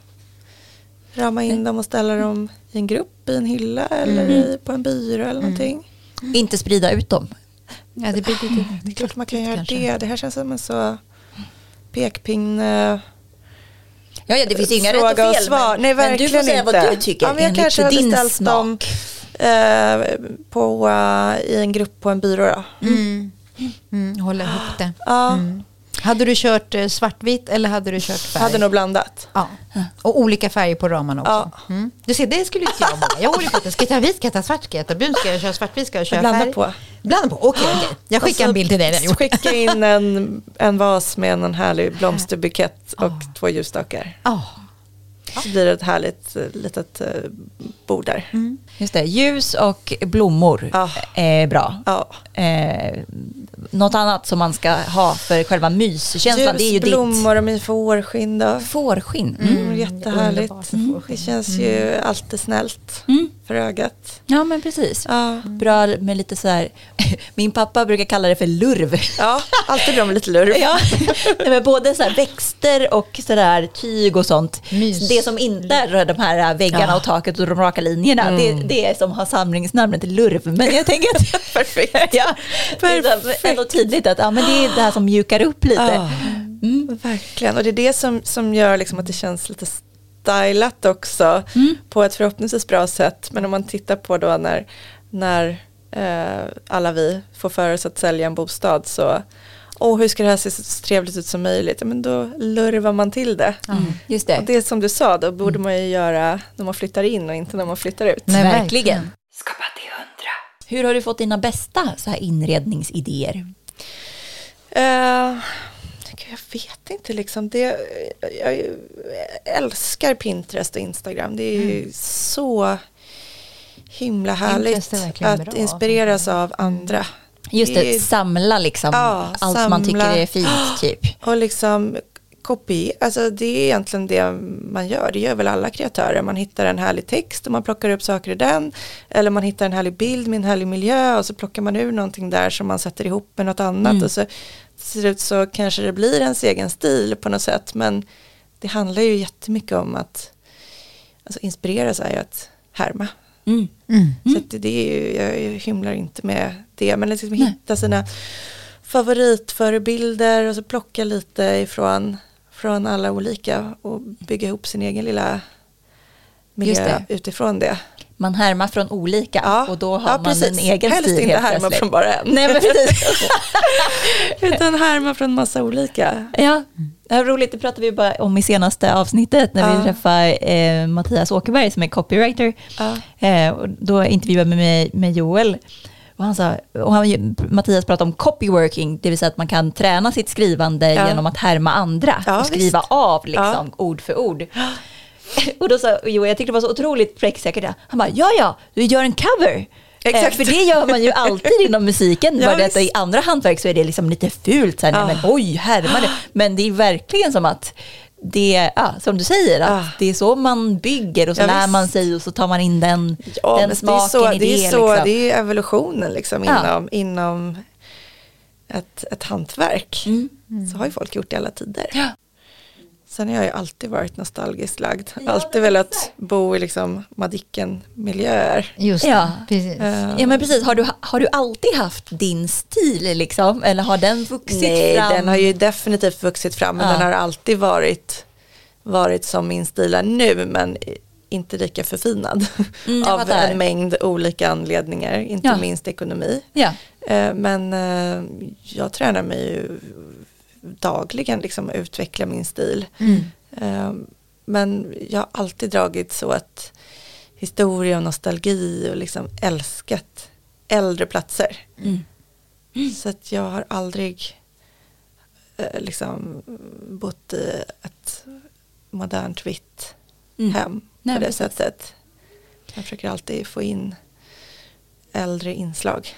A: rama in dem och ställa dem i en grupp, i en hylla eller
C: Mm.
A: på en byrå eller någonting.
B: Inte sprida ut dem.
C: Ja, det blir (laughs) lite
A: Det är klart man kan göra
C: kanske.
A: det. Det här känns som en så pekpinne.
B: Ja, ja det finns inga rätt och
A: och
B: fel.
A: svar.
B: Men,
A: Nej,
B: men du får
A: verkligen
B: säga
A: inte.
B: vad du tycker
A: Ja, men jag
B: enligt
A: kanske hade
B: din
A: ställt
B: smak.
A: dem eh, på, eh, i en grupp på en byrå. Då.
C: Mm. Mm, hålla ihop det.
A: Ja,
C: Mm. Hade du kört eh, svartvit eller hade du kört färg?
A: hade nog blandat.
C: Ja. Och olika färger på ramarna också.
A: Ja.
C: Mm. Du ser, det skulle inte jag våga. Jag håller på att ska jag ta vit, ska jag ta svart, ska jag ta brun, ska jag köra svartvit, ska jag
A: Jag
C: köra
A: blandar
C: färg?
A: på.
C: Blanda på, okej okej. Jag skickar en bild till dig. gjort.
A: Skicka in en, en vas med en härlig blomsterbukett och två ljusstakar.
C: Ja.
A: Så blir det ett härligt eh, litet eh, bord där.
B: Just det, ljus och blommor
A: Ja.
B: är bra.
A: Ja.
B: Eh, något annat som man ska ha för själva myskänslan, det är ju
A: Ljus,
B: ditt
A: blommor och min fårskinn då.
B: fårskinn. Mm.
A: Mm, jättehärligt.
C: fårskinn.
A: Det känns ju alltid snällt
B: Mm.
A: för ögat.
B: Ja men precis.
A: Ja.
B: Bra med lite så här, (laughs) min pappa brukar kalla det för lurv.
A: ja, alltid bra med lite lurv. (laughs)
B: Ja, Nej, men både så växter och så där tyg och sånt.
C: Mys.
B: Det som inte är de här väggarna
C: Ja.
B: och taket och de raka linjerna, det, det är som har samlingsnamnet lurv. Men jag tänker att (laughs)
A: Perfekt.
B: ja, så ändå tydligt att ja, men det är det här som mjukar upp lite.
A: Ja, verkligen. Och det är det som, som gör liksom att det känns lite stylat också på ett förhoppningsvis bra sätt. Men om man tittar på då när, när eh, alla vi får för oss att sälja en bostad så Åh, hur ska det här se så trevligt ut som möjligt? Ja, men då lurvar man till det.
B: Mm, just
A: Och
B: det.
A: det är som du sa, då borde man ju göra när man flyttar in och inte när man flyttar ut.
C: Nej,
B: verkligen. Skapa hundra. Hur har du fått dina bästa så här inredningsidéer?
A: Gud, jag vet inte liksom. Det, jag älskar Pinterest och Instagram. Det är ju så himla härligt att
C: bra.
A: inspireras av andra.
B: Just
A: Det
B: det, samla liksom
A: Ja,
B: allt man tycker
A: samla.
B: är fint typ.
A: Och liksom kopi, alltså det är egentligen det man gör. Det gör väl alla kreatörer. Man hittar en härlig text och man plockar upp saker i den. Eller man hittar en härlig bild med en härlig miljö och så plockar man ur någonting där som man sätter ihop med något annat.
B: Mm.
A: Och så till slut så kanske det blir ens egen stil på något sätt. Men det handlar ju jättemycket om att alltså inspireras är ju att härma.
B: Mm.
C: Mm.
A: Så att det, det är ju, jag hymlar inte med det. Men liksom hitta sina favoritförebilder och så plocka lite ifrån från alla olika och bygga ihop sin egen lilla miljö
B: det.
A: utifrån det.
B: Man härmar från olika
A: Ja,
B: och då har
A: ja,
B: man
A: precis.
B: en egen
A: Helst
B: stil
A: inte
B: helt
A: härma från bara en.
B: Nej men precis. (laughs)
A: Utan härma från massa olika.
B: ja, det roligt, det pratade vi bara om i senaste avsnittet när vi
A: Ja.
B: träffade eh, Mattias Åkerberg som är copywriter.
A: Ja.
B: Eh, och då intervjuade vi med, med Joel. Och han sa, och han, Mattias pratade om copyworking, det vill säga att man kan träna sitt skrivande
A: Ja.
B: genom att härma andra
A: Ja,
B: och skriva
A: visst.
B: av liksom, ord för ord. (gasps) Och då sa Joel, jag tyckte det var så otroligt pricksäkert, han bara, ja ja, du gör en cover.
A: Exakt.
B: Eh, för det gör man ju alltid inom musiken, (laughs)
A: Ja,
B: bara det att
A: visst.
B: i andra hantverk så är det liksom lite fult, så här, nej,
A: Ah.
B: men oj, härma det. Men det är verkligen som att det, ja, som du säger, att
A: Ah.
B: det är så man bygger och så
A: Ja,
B: lär
A: visst.
B: man sig och så tar man in den,
A: Ja,
B: den smaken
A: det är så,
B: i
A: det.
B: det.
A: Är så,
B: liksom.
A: det är evolutionen liksom
B: Ja.
A: inom, inom ett, ett hantverk.
B: Mm.
A: Så har ju folk gjort det i alla tider.
B: Ja.
A: Sen har jag ju alltid varit nostalgiskt lagd. Alltid velat bo i liksom Madicken-miljöer.
C: Just det,
B: Ja.
C: precis.
A: Eh,
B: Ja men precis, har du, har du alltid haft din stil liksom? Eller har den vuxit
A: Nej,
B: fram?
A: den har ju definitivt vuxit fram. Men
B: Ja.
A: den har alltid varit, varit som min stil är nu. Men inte lika förfinad.
B: Mm,
A: av en mängd olika anledningar. Inte
B: Ja.
A: minst ekonomi.
B: Ja.
A: Eh, Men eh, jag tränar mig ju dagligen liksom att utveckla min stil.
C: Mm.
A: Eh, Men jag har alltid dragits åt historia och nostalgi och liksom älskat äldre platser.
B: Mm.
A: Så att jag har aldrig eh, liksom bott i ett modernt vitt
B: Mm.
A: hem
B: Nej,
A: på det
B: precis.
A: sättet. Jag försöker alltid få in äldre inslag.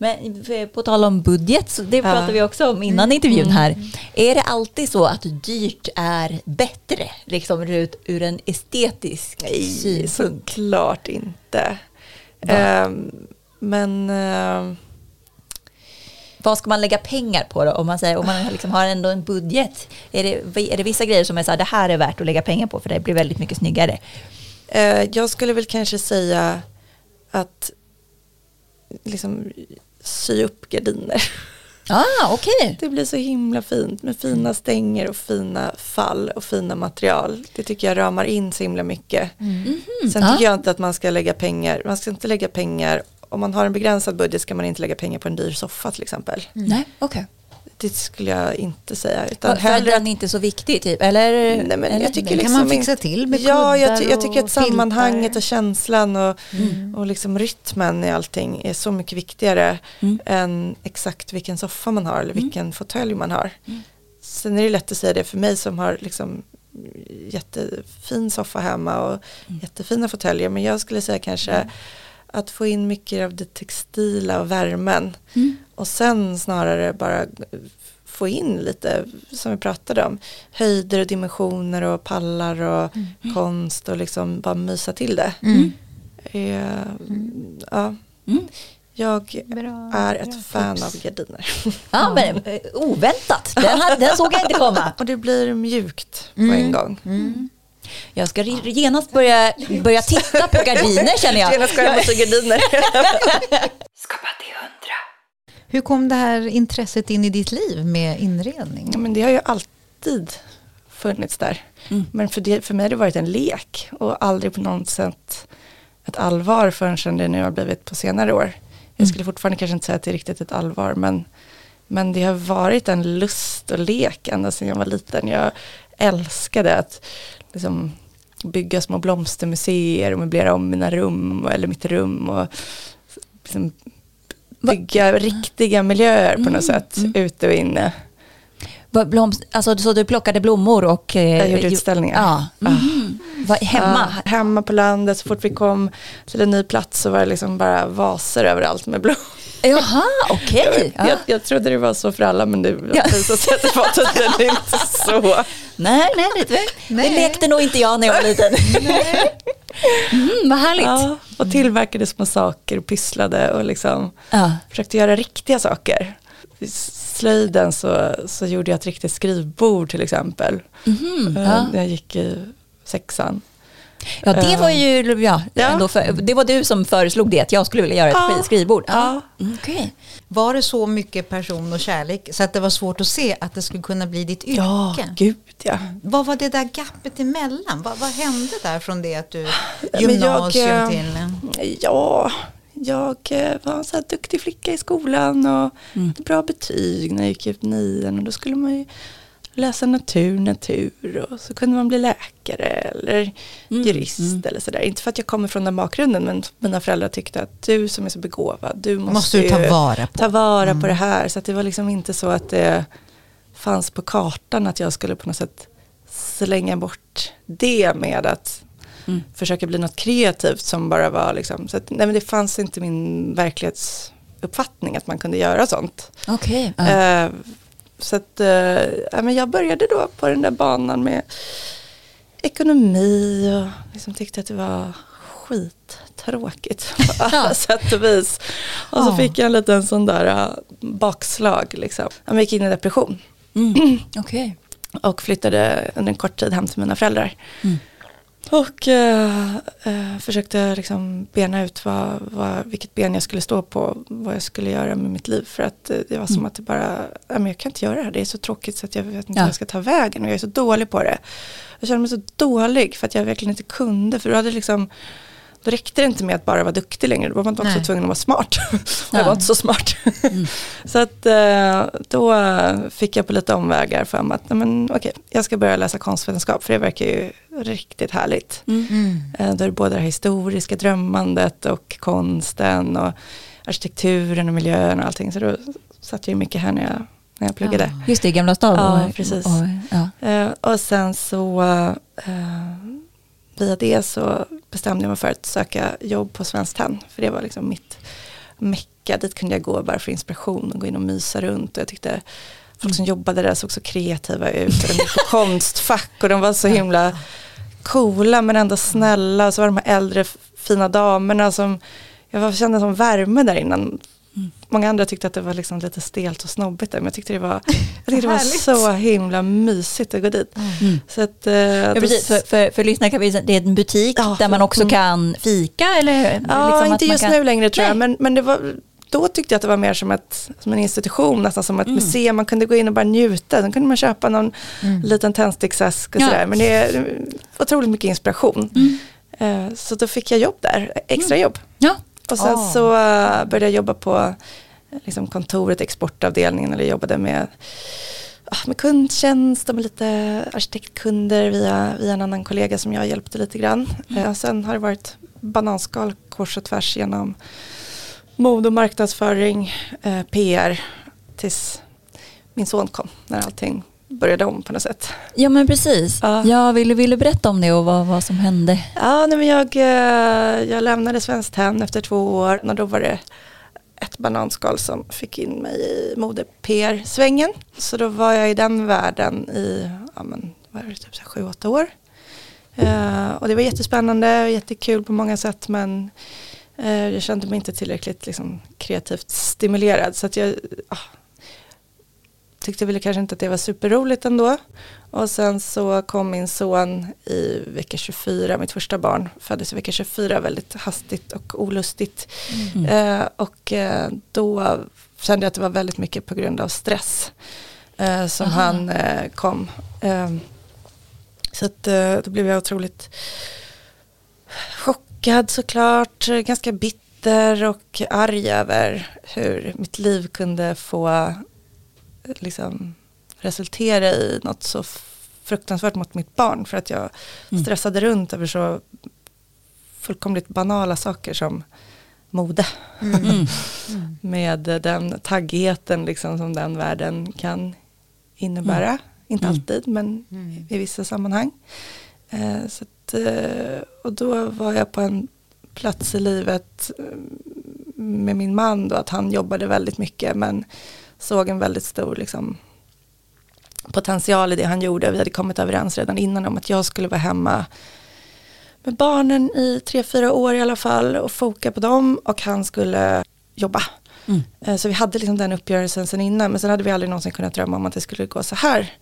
B: Mm. Men på tal om budget, så det
A: Ja.
B: pratade vi också om innan intervjun här. Är det alltid så att dyrt är bättre, liksom ur, ur en estetisk synpunkt?
A: såklart inte. Ehm, men ehm,
B: Vad ska man lägga pengar på då? Om man, säger, om man liksom har ändå en budget, är det, är det vissa grejer som är så här, det här är värt att lägga pengar på för det blir väldigt mycket snyggare?
A: eh, jag skulle väl kanske säga att liksom sy upp gardiner.
B: Ah, okej. (laughs)
A: Det blir så himla fint med fina stänger och fina fall och fina material. Det tycker jag ramar in så himla mycket. Sen
B: ja.
A: tycker jag inte att man ska lägga pengar, man ska inte lägga pengar, om man har en begränsad budget ska man inte lägga pengar på en dyr soffa till exempel.
B: Nej, okej.
A: Viktigt skulle jag inte säga. Utan
B: För att den inte är så viktig typ? Eller,
A: Nej, men
B: eller?
A: jag tycker
C: Den kan
A: liksom
C: man fixa
A: inte-
C: till med
A: Ja, jag, ty- jag tycker att sammanhanget
C: filtar.
A: och känslan och,
B: Mm.
A: och liksom rytmen i allting är så mycket viktigare
B: Mm.
A: än exakt vilken soffa man har eller
B: Mm.
A: vilken fåtölj man har.
B: Mm.
A: Sen är det lätt att säga det för mig som har liksom jättefin soffa hemma och
B: Mm.
A: jättefina fåtöljer. Men jag skulle säga kanske att få in mycket av det textila och värmen.
B: Mm.
A: Och sen snarare bara få in lite, som vi pratade om, höjder och dimensioner och pallar och konst och liksom bara mysa till det.
C: Mm.
A: Eh, ja,
B: Mm.
A: jag
C: Bra,
A: är
C: bra
A: ett fan
C: tips.
A: av gardiner.
B: Ja, men, eh, oväntat. Den, hade- den såg jag inte komma. (laughs)
A: och det blir mjukt på
C: Mm.
A: en gång.
B: Jag ska genast börja, börja titta på gardiner känner jag.
A: Genast ska jag mot gardiner. (laughs)
B: Skapa till hundra.
C: Hur kom det här intresset in i ditt liv med inredning?
A: Ja, men det har ju alltid funnits där.
B: Mm.
A: Men för, det, för mig har det varit en lek och aldrig på något sätt ett allvar förrän det nu har blivit på senare år. Jag
B: Mm.
A: skulle fortfarande kanske inte säga att det är riktigt ett allvar men, men det har varit en lust och lek ända sedan jag var liten. Jag älskade att liksom, bygga små blomstermuseer och möblera om mina rum eller mitt rum och liksom,
B: Va-
A: bygga riktiga miljöer på
B: Mm,
A: något sätt
B: mm.
A: ute och inne.
B: Blomst, alltså, så du plockade blommor och... eh,
A: Jag gjorde utställningar.
B: Ja. Mhm. Var, hemma?
A: Ja, hemma på landet, så fort vi kom till en ny plats så var det liksom bara vaser överallt med blom.
B: Jaha, okej. Ja.
A: Jag, jag trodde det var så för alla men det
B: Ja.
A: visade sig att det var tydligen inte så.
B: Nej, nej, det, det
C: Nej.
B: lekte nog inte jag när jag var liten. Mm, vad härligt. Ja.
A: Ja, och tillverkade små saker och pysslade och liksom försökte göra riktiga saker. I slöjden så, så gjorde jag ett riktigt skrivbord till exempel. Eh,
B: ja.
A: Jag gick i sexan.
B: ja, det var ju... Ja,
A: Ja.
B: För, det var du som föreslog det, att jag skulle vilja göra ett
A: Ja.
B: skrivbord.
A: Ja.
B: Mm, Okej.
C: Var det så mycket person och kärlek så att det var svårt att se att det skulle kunna bli ditt yrke?
A: Ja, gud ja.
C: Vad var det där gappet emellan? Vad, vad hände där från det att du
A: jag,
C: gymnasium
A: eh,
C: till...
A: Ja, jag var en så här duktig flicka i skolan och
B: Mm.
A: bra betyg när jag gick ut nian och då skulle man ju läsa natur, natur och så kunde man bli läkare eller
B: Mm,
A: jurist
B: mm.
A: eller sådär. Inte för att jag kommer från den bakgrunden men mina föräldrar tyckte att du som är så begåvad, du måste,
C: Måste du ta vara på.
A: ta vara
B: Mm.
A: på det här. Så det var liksom inte så att det fanns på kartan att jag skulle på något sätt slänga bort det med att
B: Mm.
A: försöka bli något kreativt som bara var liksom, så att, nej men det fanns inte min verklighetsuppfattning att man kunde göra sånt.
B: Okej. Ja.
A: Så att, eh, ja, men jag började då på den där banan med ekonomi och liksom tyckte att det var skittråkigt på (laughs) alla sätt och vis. Och så fick jag en liten sån där eh, bakslag liksom. Jag gick in i depression
B: Mm. (clears throat) Okej.
A: och flyttade under en kort tid hem till mina föräldrar.
B: Mm.
A: Och eh, eh, försökte liksom bena ut vad, vad, vilket ben jag skulle stå på, vad jag skulle göra med mitt liv. För att eh, det var som
B: Mm.
A: att det bara, men jag kan inte göra det här, det är så tråkigt så att jag vet inte
B: Ja.
A: hur jag ska ta vägen och jag är så dålig på det. Jag kände mig så dålig för att jag verkligen inte kunde, för då hade liksom då räckte det inte med att bara vara duktig längre, då var man också
C: Nej.
A: tvungen att vara smart. (laughs)
B: Ja.
A: jag var inte så smart.
B: Mm. (laughs)
A: så att eh, då fick jag på lite omvägar för mig att men, okej, jag ska börja läsa konstvetenskap för det verkar ju riktigt härligt.
B: Mm.
C: Mm.
A: Eh, Då är det både det här historiska drömmandet och konsten och arkitekturen och miljön och allting. Så då satt jag ju mycket här när jag, när jag pluggade.
B: Just det, i Gamla stan.
A: Ja, precis.
B: Och, ja.
A: Eh, och sen så via det så bestämde jag mig för att söka jobb på Svenskt Tenn. För det var liksom mitt mecka. Dit kunde jag gå bara för inspiration och gå in och mysa runt. Och jag tyckte folk som jobbade där såg så kreativa ut. Och de gick på (laughs) konstfack och de var så himla coola men ändå snälla. Och så var de här äldre fina damerna som jag var- kände som värme där innan.
B: Mm.
A: Många andra tyckte att det var liksom lite stelt och snobbigt där, men jag tyckte det var, (laughs) jag tyckte det var så himla mysigt att gå dit.
B: Mm.
A: Så att, eh,
B: Ja, precis. För, för, för lyssnare kan vi säga att det är en butik
A: Ja,
B: där man också
A: mm.
B: kan fika eller?
A: Ja,
B: liksom
A: inte just
B: kan...
A: nu längre tror jag,
B: Nej.
A: men, men det var, då tyckte jag att det var mer som, ett, som en institution, nästan som ett
B: Mm.
A: museum. Man kunde gå in och bara njuta, sen kunde man köpa någon
C: Mm.
A: liten tändsticksask och
B: Ja.
A: sådär. Men det är otroligt mycket inspiration.
B: Mm.
A: Eh, Så då fick jag jobb där, extra jobb.
B: Ja.
A: Och sen
C: Ah.
A: så eh, började jag jobba på liksom kontoret, exportavdelningen eller jobbade med, ah, med kundtjänst och med lite arkitektkunder via, via en annan kollega som jag hjälpte lite grann. Eh, sen har det varit bananskal kors och tvärs genom mode och marknadsföring, eh, PR tills min son kom när allting började om på något sätt.
B: Ja men precis.
A: Ja.
B: Jag ville, ville berätta om det och vad, vad som hände.
A: Ja, nej, men jag, eh, jag lämnade Svenskt Tenn efter två år och då var det ett bananskal som fick in mig i mode-PR-svängen. Så då var jag i den världen i ja, men, vad är det, typ sju, åtta år. Eh, och det var jättespännande och jättekul på många sätt men eh, jag kände mig inte tillräckligt liksom, kreativt stimulerad. Så att jag ah, tyckte väl kanske inte att det var superroligt ändå. Och sen så kom min son i vecka 24, mitt första barn föddes i vecka 24 väldigt hastigt och olustigt. Eh, och eh, då kände jag att det var väldigt mycket på grund av stress eh, som
B: Aha.
A: han eh, kom. Eh, så att, eh, då blev jag otroligt chockad såklart, ganska bitter och arg över hur mitt liv kunde få liksom, resultera i något så fruktansvärt mot mitt barn för att jag
B: Mm.
A: stressade runt över så fullkomligt banala saker som mode
B: Mm. (laughs)
A: med den taggigheten liksom som den världen kan innebära. Inte
B: Mm.
A: alltid men i vissa sammanhang. Eh, så att, eh, och då var jag på en plats i livet eh, med min man då att han jobbade väldigt mycket men såg en väldigt stor liksom, potential i det han gjorde. Vi hade kommit överens redan innan om att jag skulle vara hemma med barnen i tre, fyra år i alla fall och foka på dem och han skulle jobba.
B: Mm.
A: Eh, Så vi hade liksom den uppgörelsen sen innan men sen hade vi aldrig någonsin kunnat drömma om att det skulle gå så här.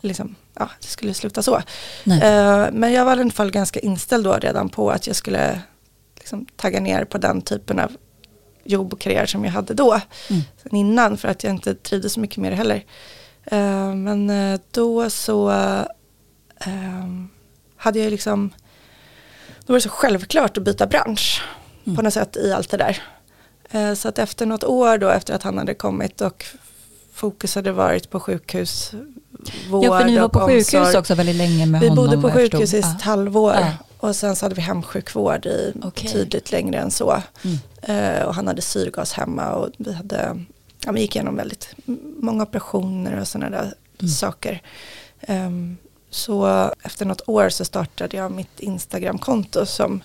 A: Liksom, ja, det skulle sluta så.
B: Nej.
A: Eh, Men jag var i alla fall ganska inställd då redan på att jag skulle liksom tagga ner på den typen av jobb och karriär som jag hade då.
B: Mm.
A: Innan för att jag inte trivdes så mycket med det heller. Eh, Men eh, då så eh, hade jag liksom, då var det så självklart att byta bransch
B: Mm.
A: på något sätt i allt det där. Eh, Så att efter något år då, efter att han hade kommit och fokus hade varit på sjukhus, vård
B: Ja för ni var
A: och
B: på sjukhus
A: omsorg.
B: också väldigt länge med
A: Vi
B: honom.
A: bodde på sjukhus i ett halvår
B: Ja.
A: Och sen så hade vi hemsjukvård i
B: Okej.
A: betydligt längre än så.
B: Mm.
A: Eh, och han hade syrgas hemma och vi hade, ja, vi gick igenom väldigt många operationer och sådana där
B: Mm.
A: saker. Ehm, så efter något år så startade jag mitt Instagramkonto som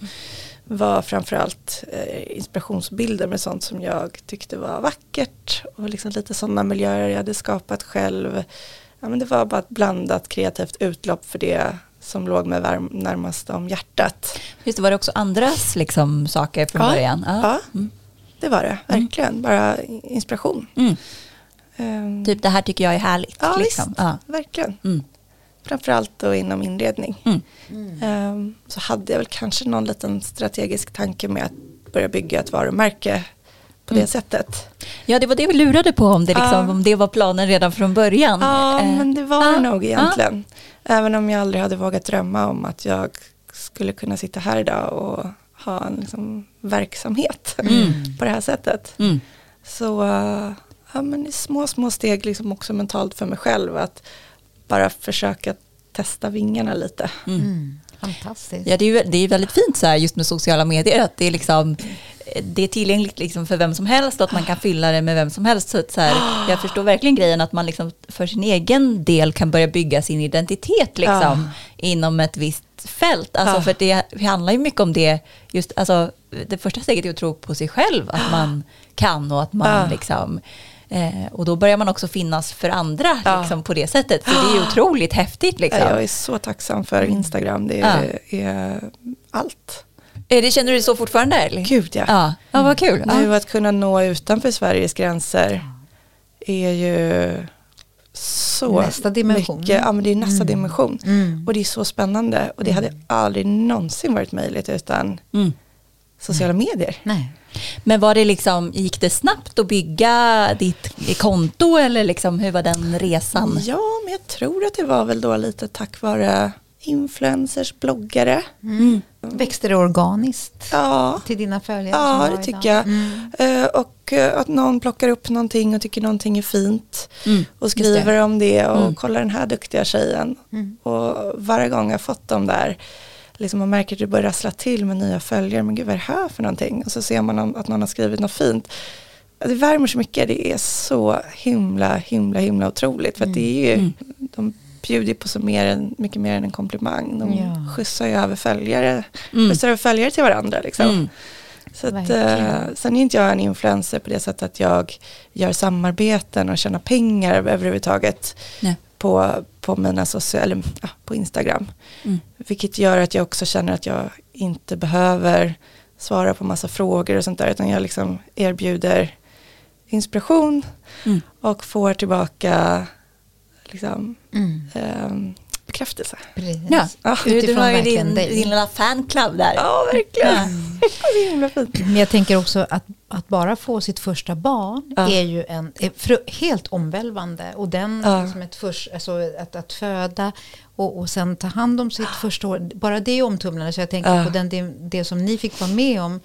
A: var framförallt eh, inspirationsbilder med sånt som jag tyckte var vackert och liksom lite sådana miljöer jag hade skapat själv. Ja, men det var bara ett blandat kreativt utlopp för det som låg mig varm, närmast om hjärtat.
B: Just det, var det också andras liksom, saker från
A: Ja.
B: början?
A: Ja,
B: Mm.
A: det var det, verkligen. Bara inspiration.
B: Mm.
A: Ehm,
B: Typ det här tycker jag är härligt.
A: Ja,
B: liksom.
A: visst.
B: Ja.
A: Verkligen.
B: Mm.
A: Framförallt då inom inredning.
B: Mm.
A: Ehm, så hade jag väl kanske någon liten strategisk tanke med att börja bygga ett varumärke på det
B: Mm.
A: sättet.
B: ja, det var det vi lurade på om det, liksom,
A: Ja.
B: om det var planen redan från början.
A: Ja,
B: Eh,
A: men det var
B: ja,
A: det nog
B: ja.
A: egentligen. Även om jag aldrig hade vågat drömma om att jag skulle kunna sitta här idag och ha en liksom, verksamhet
B: Mm. (laughs)
A: på det här sättet.
B: Mm.
A: Så uh, ja, men i små, små steg liksom också mentalt för mig själv att bara försöka testa vingarna lite.
C: Mm. Fantastiskt.
B: Ja, det är ju det är väldigt fint så här just med sociala medier att det är liksom det är tillgängligt liksom för vem som helst och att man kan fylla det med vem som helst. Så så här, jag förstår verkligen grejen att man liksom för sin egen del kan börja bygga sin identitet liksom, inom ett visst fält. Alltså
A: Ja.
B: för det, handlar ju mycket om det. Just, alltså, det första steget är att tro på sig själv, att man kan och att man
A: Ja.
B: liksom eh, och då börjar man också finnas för andra
A: Ja.
B: liksom, på det sättet. Så det är ju (gasps) otroligt häftigt. Liksom.
A: Ja, Jag är så tacksam för Instagram, det är, är allt.
B: Eh, Det känner du så fortfarande? Eller?
A: Gud ja.
B: Ja, ja vad kul. Ja.
A: Nu att kunna nå utanför Sveriges gränser är ju så
C: Nästa dimension.
A: mycket, ja men det är nästa dimension.
C: Mm.
A: Och det är så spännande och det hade aldrig någonsin varit möjligt utan
B: Mm.
A: Sociala medier.
C: Nej.
B: Men var det liksom, gick det snabbt att bygga ditt konto eller liksom, hur var den resan?
A: Ja, men jag tror att det var väl då lite tack vare influencers, bloggare.
C: Växte det organiskt
A: Ja,
C: till dina följare?
A: ja det
C: idag?
A: tycker jag.
C: Mm.
A: Eh, och eh, att någon plockar upp någonting och tycker någonting är fint
B: Mm.
A: och skriver om det och
B: Mm.
A: kollar den här duktiga tjejen.
C: Mm.
A: Och varje gång jag fått dem där, liksom man märker att det börjar rassla till med nya följare, men gud vad är det här för någonting? Och så ser man att någon har skrivit något fint. Det värmer så mycket, det är så himla, himla, himla otroligt. För att det är ju,
B: Mm.
A: de bjuder på så mer än, mycket mer än en komplimang. De
C: Ja.
A: skjutsar ju över följare,
B: Mm.
A: skjutsar över följare till varandra. Liksom.
B: Mm.
A: Så att, eh, sen är inte jag en influencer på det sättet att jag gör samarbeten och tjänar pengar överhuvudtaget
B: Nej.
A: på, på mina sociala, ja, på Instagram.
B: Mm.
A: Vilket gör att jag också känner att jag inte behöver svara på massa frågor och sånt där utan jag liksom erbjuder inspiration
B: Mm.
A: och får tillbaka liksom,
C: Mm.
A: ehm, bekräftelse.
C: Precis.
B: Ja,
A: Ja,
B: du, du
C: Utifrån
B: har ju din,
C: dig.
B: din lilla fanclub där.
A: Ja, verkligen.
B: Ja.
A: det är himla fint.
C: Men jag tänker också att, att bara få sitt första barn
A: Ja.
C: är ju en, är helt omvälvande. Och den,
A: Ja.
C: som ett först, alltså att, att föda och, och sen ta hand om sitt första år, bara det är omtumlande. Så jag tänker
A: Ja.
C: på den, det, det som ni fick vara med om.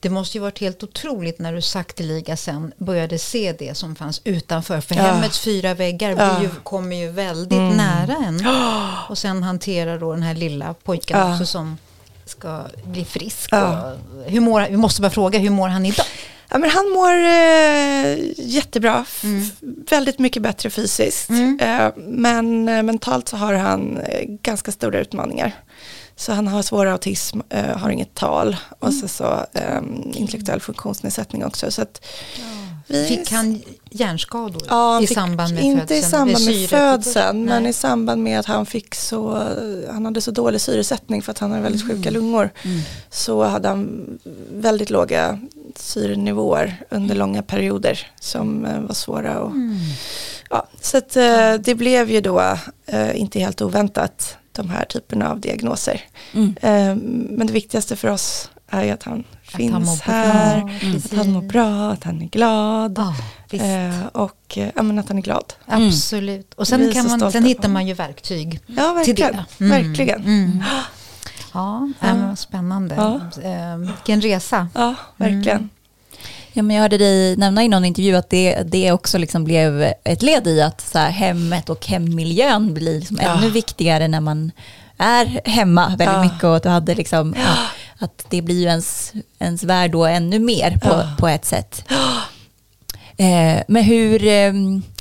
C: Det måste ju varit helt otroligt när du sakteliga sen började se det som fanns utanför. För
A: Ja.
C: hemmets fyra väggar
A: Ja.
C: ju, kommer ju väldigt
A: Mm.
C: nära en. (gasps) Och sen hantera då den här lilla pojken
A: Ja.
C: också som ska bli frisk. Och hur mår, vi måste bara fråga, hur mår han idag?
A: Ja, men han mår eh, jättebra,
C: Mm.
A: väldigt mycket bättre fysiskt.
C: Mm.
A: Eh, men eh, mentalt så har han eh, ganska stora utmaningar. Så han har svår autism, eh, har inget tal och
C: Mm.
A: så, så eh, intellektuell funktionsnedsättning också. Så att vi,
C: Fick han hjärnskador
A: Ja,
C: i samband med
A: inte
C: födseln?
A: i samband med födseln, men
C: Nej.
A: i samband med att han fick så, han hade så dålig syresättning för att han hade väldigt
C: Mm.
A: sjuka lungor. Så hade han väldigt låga syrenivåer under långa perioder som eh, var svåra att
C: Mm.
A: Ja, så att, eh, det blev ju då eh, inte helt oväntat de här typerna av diagnoser.
B: Mm.
A: Eh, men det viktigaste för oss är ju att han
C: Att
A: finns
C: han
A: här,
C: precis.
A: att han mår bra, att han är glad eh, och eh, ja, men att han är glad.
C: Absolut. Och sen, kan man, sen hittar man ju verktyg
A: Ja,
C: till
A: verkligen.
C: det. Mm.
A: verkligen.
C: Mm. (gasps) Ja,
A: Ja.
C: äh, spännande.
A: Ja.
C: Eh, vilken resa.
A: Ja, verkligen.
B: Ja, men jag hörde dig nämna i någon intervju att det, det också liksom blev ett led i att så här, hemmet och hemmiljön blir liksom
A: Ja.
B: ännu viktigare när man är hemma väldigt
A: Ja.
B: mycket och att, du hade liksom, ja, att det blir ju ens, ens värld då ännu mer på, på ett sätt. Eh, men hur, eh,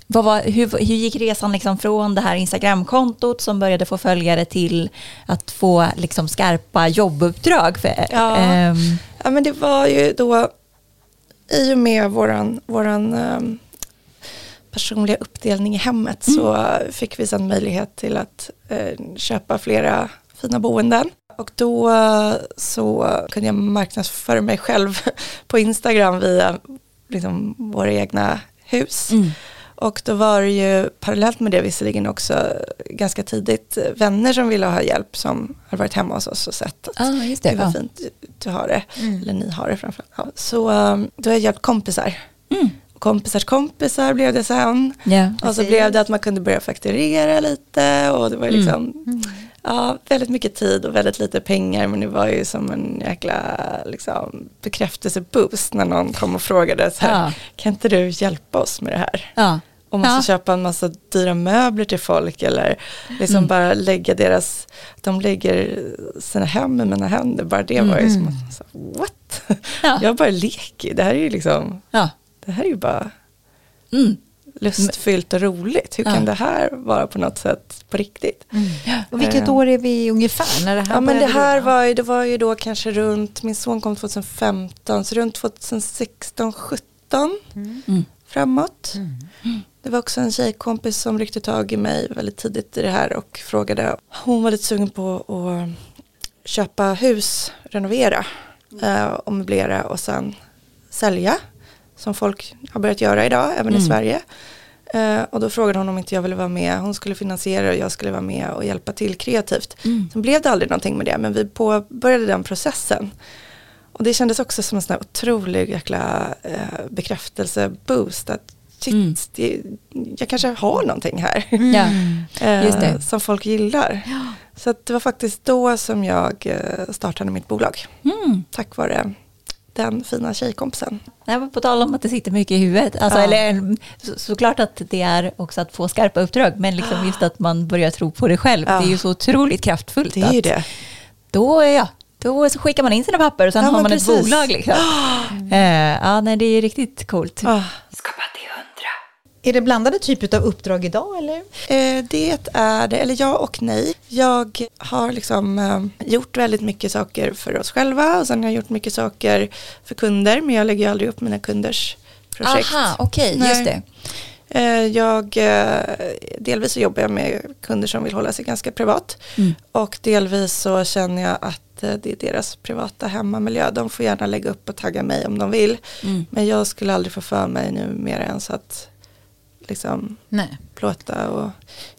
B: vad var, hur, hur gick resan liksom från det här Instagramkontot som började få följare till att få liksom skarpa jobbuppdrag? För, ehm,
A: Ja, men det var ju då i och med våran, våran ehm, personliga uppdelning i hemmet så fick vi sedan möjlighet till att eh, köpa flera fina boenden. Och då eh, så kunde jag marknadsföra mig själv (laughs) på Instagram via liksom, våra egna hus.
B: mm.
A: Och då var det ju parallellt med det visserligen också ganska tidigt eh, vänner som ville ha hjälp som har varit hemma hos oss och sett att
B: just det.
A: Gud vad
B: Ja.
A: fint du- har det.
C: Mm.
A: Eller ni har det framförallt. Ja, så um, då har jag hjälpt kompisar.
B: Mm.
A: Kompisars kompisar blev det sen.
B: Ja.
A: Och så blev det att man kunde börja fakturera lite. Och det var
B: Mm.
A: liksom
C: Mm.
A: ja, väldigt mycket tid och väldigt lite pengar. Men det var ju som en jäkla liksom, bekräftelseboost när någon kom och frågade så här,
B: Ja.
A: kan inte du hjälpa oss med det här?
B: Ja.
A: Om man
B: Ja.
A: köpa en massa dyra möbler till folk eller liksom
B: Mm.
A: bara lägga deras, de lägger sina hem i mina händer. Bara det var ju som att, så, what?
B: Ja.
A: Jag bara leker, det här är ju liksom. Det här är ju bara
B: Mm.
A: lustfyllt och roligt. Hur
B: Ja.
A: kan det här vara på något sätt på riktigt?
C: Mm. Och vilket
A: Eh.
C: år är vi ungefär? När det här
A: Ja men det här var ju, det var ju då kanske runt, min son kom 2015, så runt 2016, 17
C: Mm.
B: Mm.
A: framåt.
C: Mm.
A: Det var också en tjejkompis som ryckte tag i mig väldigt tidigt i det här och frågade. Hon var lite sugen på att köpa hus, renovera eh, och möblera och sen sälja. Som folk har börjat göra idag, även i
B: Mm.
A: Sverige. Eh, och då frågade hon om inte jag ville vara med. Hon skulle finansiera och jag skulle vara med och hjälpa till kreativt.
B: Mm.
A: Sen blev det aldrig någonting med det, men vi påbörjade den processen. Och det kändes också som en sån här otrolig jäkla eh, bekräftelseboost. Att shit,
B: Mm.
A: det, jag kanske har någonting här.
B: Ja. (laughs) Just det.
A: Som folk gillar. Så att det var faktiskt då som jag startade mitt bolag.
B: Mm.
A: Tack vare den fina tjejkompisen.
B: Nej, men på tal om att det sitter mycket i huvudet. Alltså,
A: Ja.
B: eller, så, såklart att det är också att få skarpa uppdrag, men liksom just att man börjar tro på det själv.
A: Ja.
B: Det är ju så otroligt kraftfullt.
A: Det är ju
B: att
A: det.
B: Då, ja, då så skickar man in sina papper och sen
A: Ja,
B: har man
A: precis.
B: ett bolag. Liksom. (gasps) Eh, ja, nej, det är riktigt coolt.
A: Ah.
C: Är det blandade typer av uppdrag idag eller?
A: Eh, det är det, eller ja och nej. Jag har liksom eh, gjort väldigt mycket saker för oss själva och sen har jag gjort mycket saker för kunder men jag lägger aldrig upp mina kunders projekt.
B: Aha, okej,
A: Nej.
B: just det.
A: Eh, jag, delvis så jobbar jag med kunder som vill hålla sig ganska privat
B: Mm.
A: och delvis så känner jag att det är deras privata hemmamiljö. De får gärna lägga upp och tagga mig om de vill.
B: Mm.
A: Men jag skulle aldrig få för mig nu mer än så att liksom
C: Nej.
A: plåta och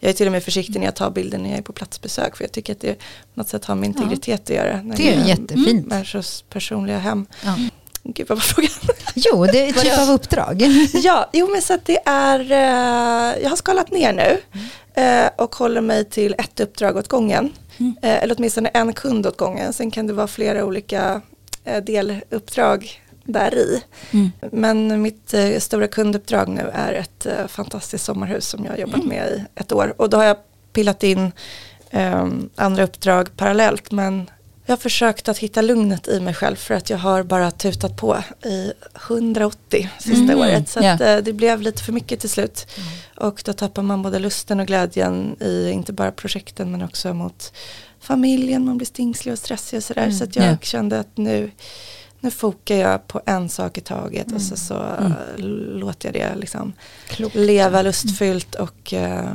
A: jag är till och med försiktig när jag tar bilder när jag är på platsbesök för jag tycker att det på något sätt har med integritet att göra. När
C: Det är
A: är
C: jättefint.
A: Människors personliga hem.
C: Ja.
A: Gud vad var frågan?
C: Jo, det är ett typ av uppdrag. (laughs)
A: ja, jo men så att det är, eh, jag har skalat ner nu eh, och håller mig till ett uppdrag åt gången. Eh, eller åtminstone en kund åt gången. Sen kan det vara flera olika eh, deluppdrag där i.
B: Mm.
A: Men mitt eh, stora kunduppdrag nu är ett eh, fantastiskt sommarhus som jag har jobbat med i ett år. Och då har jag pillat in eh, andra uppdrag parallellt. Men jag har försökt att hitta lugnet i mig själv för att jag har bara tutat på i 180 sista
B: Mm.
A: året. Så att, eh, det blev lite för mycket till slut. Och då tappar man både lusten och glädjen i inte bara projekten men också mot familjen. Man blir stingslig och stressig och sådär.
C: Mm.
A: Så att jag
B: Ja.
A: kände att nu, nu fokar jag på en sak i taget och så, så
B: Mm.
A: låter jag det liksom
C: Klokt.
A: leva lustfyllt och eh,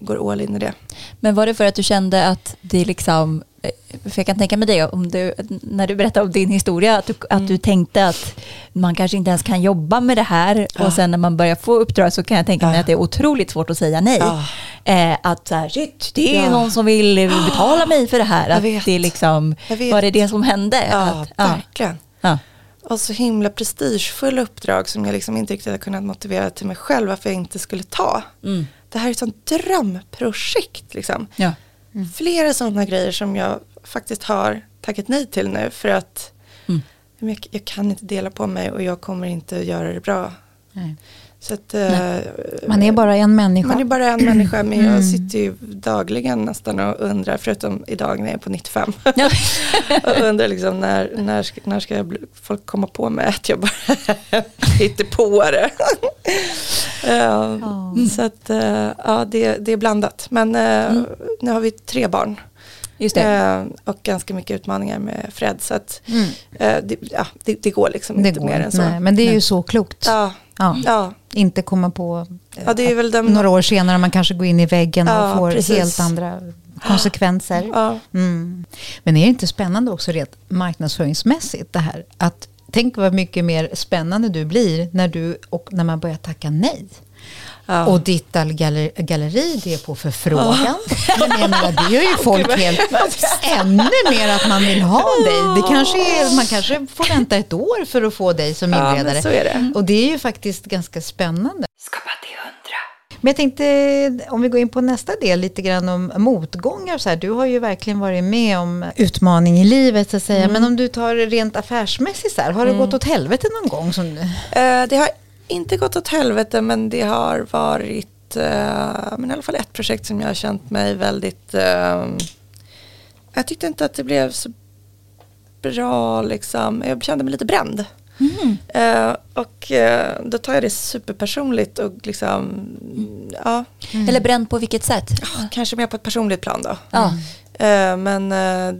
A: går all in i det.
B: Men var det för att du kände att det liksom, för jag kan tänka mig det, om du, när du berättade om din historia, att du, att du tänkte att man kanske inte ens kan jobba med det här
A: Ja.
B: och sen när man börjar få uppdrag så kan jag tänka mig
A: Ja.
B: att det är otroligt svårt att säga nej.
A: Ja.
B: Eh, att så här, shit, det är någon som vill eh, betala mig för det här. Att det är liksom, var det det som hände?
A: Ja,
B: att,
A: verkligen. Och så himla prestigefulla uppdrag som jag liksom inte riktigt har kunnat motivera till mig själv varför jag inte skulle ta.
B: Mm.
A: Det här är ett sånt drömprojekt liksom.
B: Ja.
A: Flera sådana grejer som jag faktiskt har tackat nej till nu för att
B: Mm.
A: jag, jag kan inte dela på mig och jag kommer inte göra det bra.
C: Nej.
A: Att, eh,
C: Man är bara en människa.
A: man är bara en människa men
C: Mm.
A: jag sitter ju dagligen nästan och undrar, förutom idag när jag är på 95.
B: Ja. (laughs)
A: och undrar liksom när, när, ska, när ska jag bli, folk komma på mig att jag bara (laughs) hittar på det. (laughs) ja,
C: Ja.
A: Så att eh, ja, det, det är blandat. Men eh, nu har vi tre barn. Eh, och ganska mycket utmaningar med Fred. Så att
C: Mm.
A: eh, det, ja, det, det går liksom
C: Det
A: inte
C: går
A: mer än så.
C: Nej, men det är ju
B: Nej.
C: så klokt.
A: Ja,
C: Ja.
A: ja,
C: Inte komma på eh,
A: ja, det är väl den...
C: några år senare man kanske går in i väggen och får
A: precis.
C: helt andra konsekvenser. Mm. Men är det inte spännande också rent marknadsföringsmässigt det här? Att tänk vad mycket mer spännande du blir när, du, och när man börjar tacka nej.
A: Ja.
C: Och ditt all- galler, galleri, det är på förfrågan. Men (laughs) jag menar, det gör ju folk helt ännu mer att man vill ha dig. Det kanske är, man kanske får vänta ett år för att få dig som
A: ja,
C: inredare.
A: så är det.
C: Och det är ju faktiskt ganska spännande. Men jag tänkte, om vi går in på nästa del, lite grann om motgångar. Så här, du har ju verkligen varit med om utmaning i livet, så att säga. Men om du tar det rent affärsmässigt, så här, har det gått åt helvete någon gång? Som,
A: Eh, det har inte gått åt helvete men det har varit eh, men i alla fall ett projekt som jag har känt mig väldigt eh, jag tyckte inte att det blev så bra liksom. Jag kände mig lite bränd. Eh, och eh, då tar jag det superpersonligt och liksom ja,
B: Eller bränd på vilket sätt?
A: kanske mer på ett personligt plan då. Eh, men eh,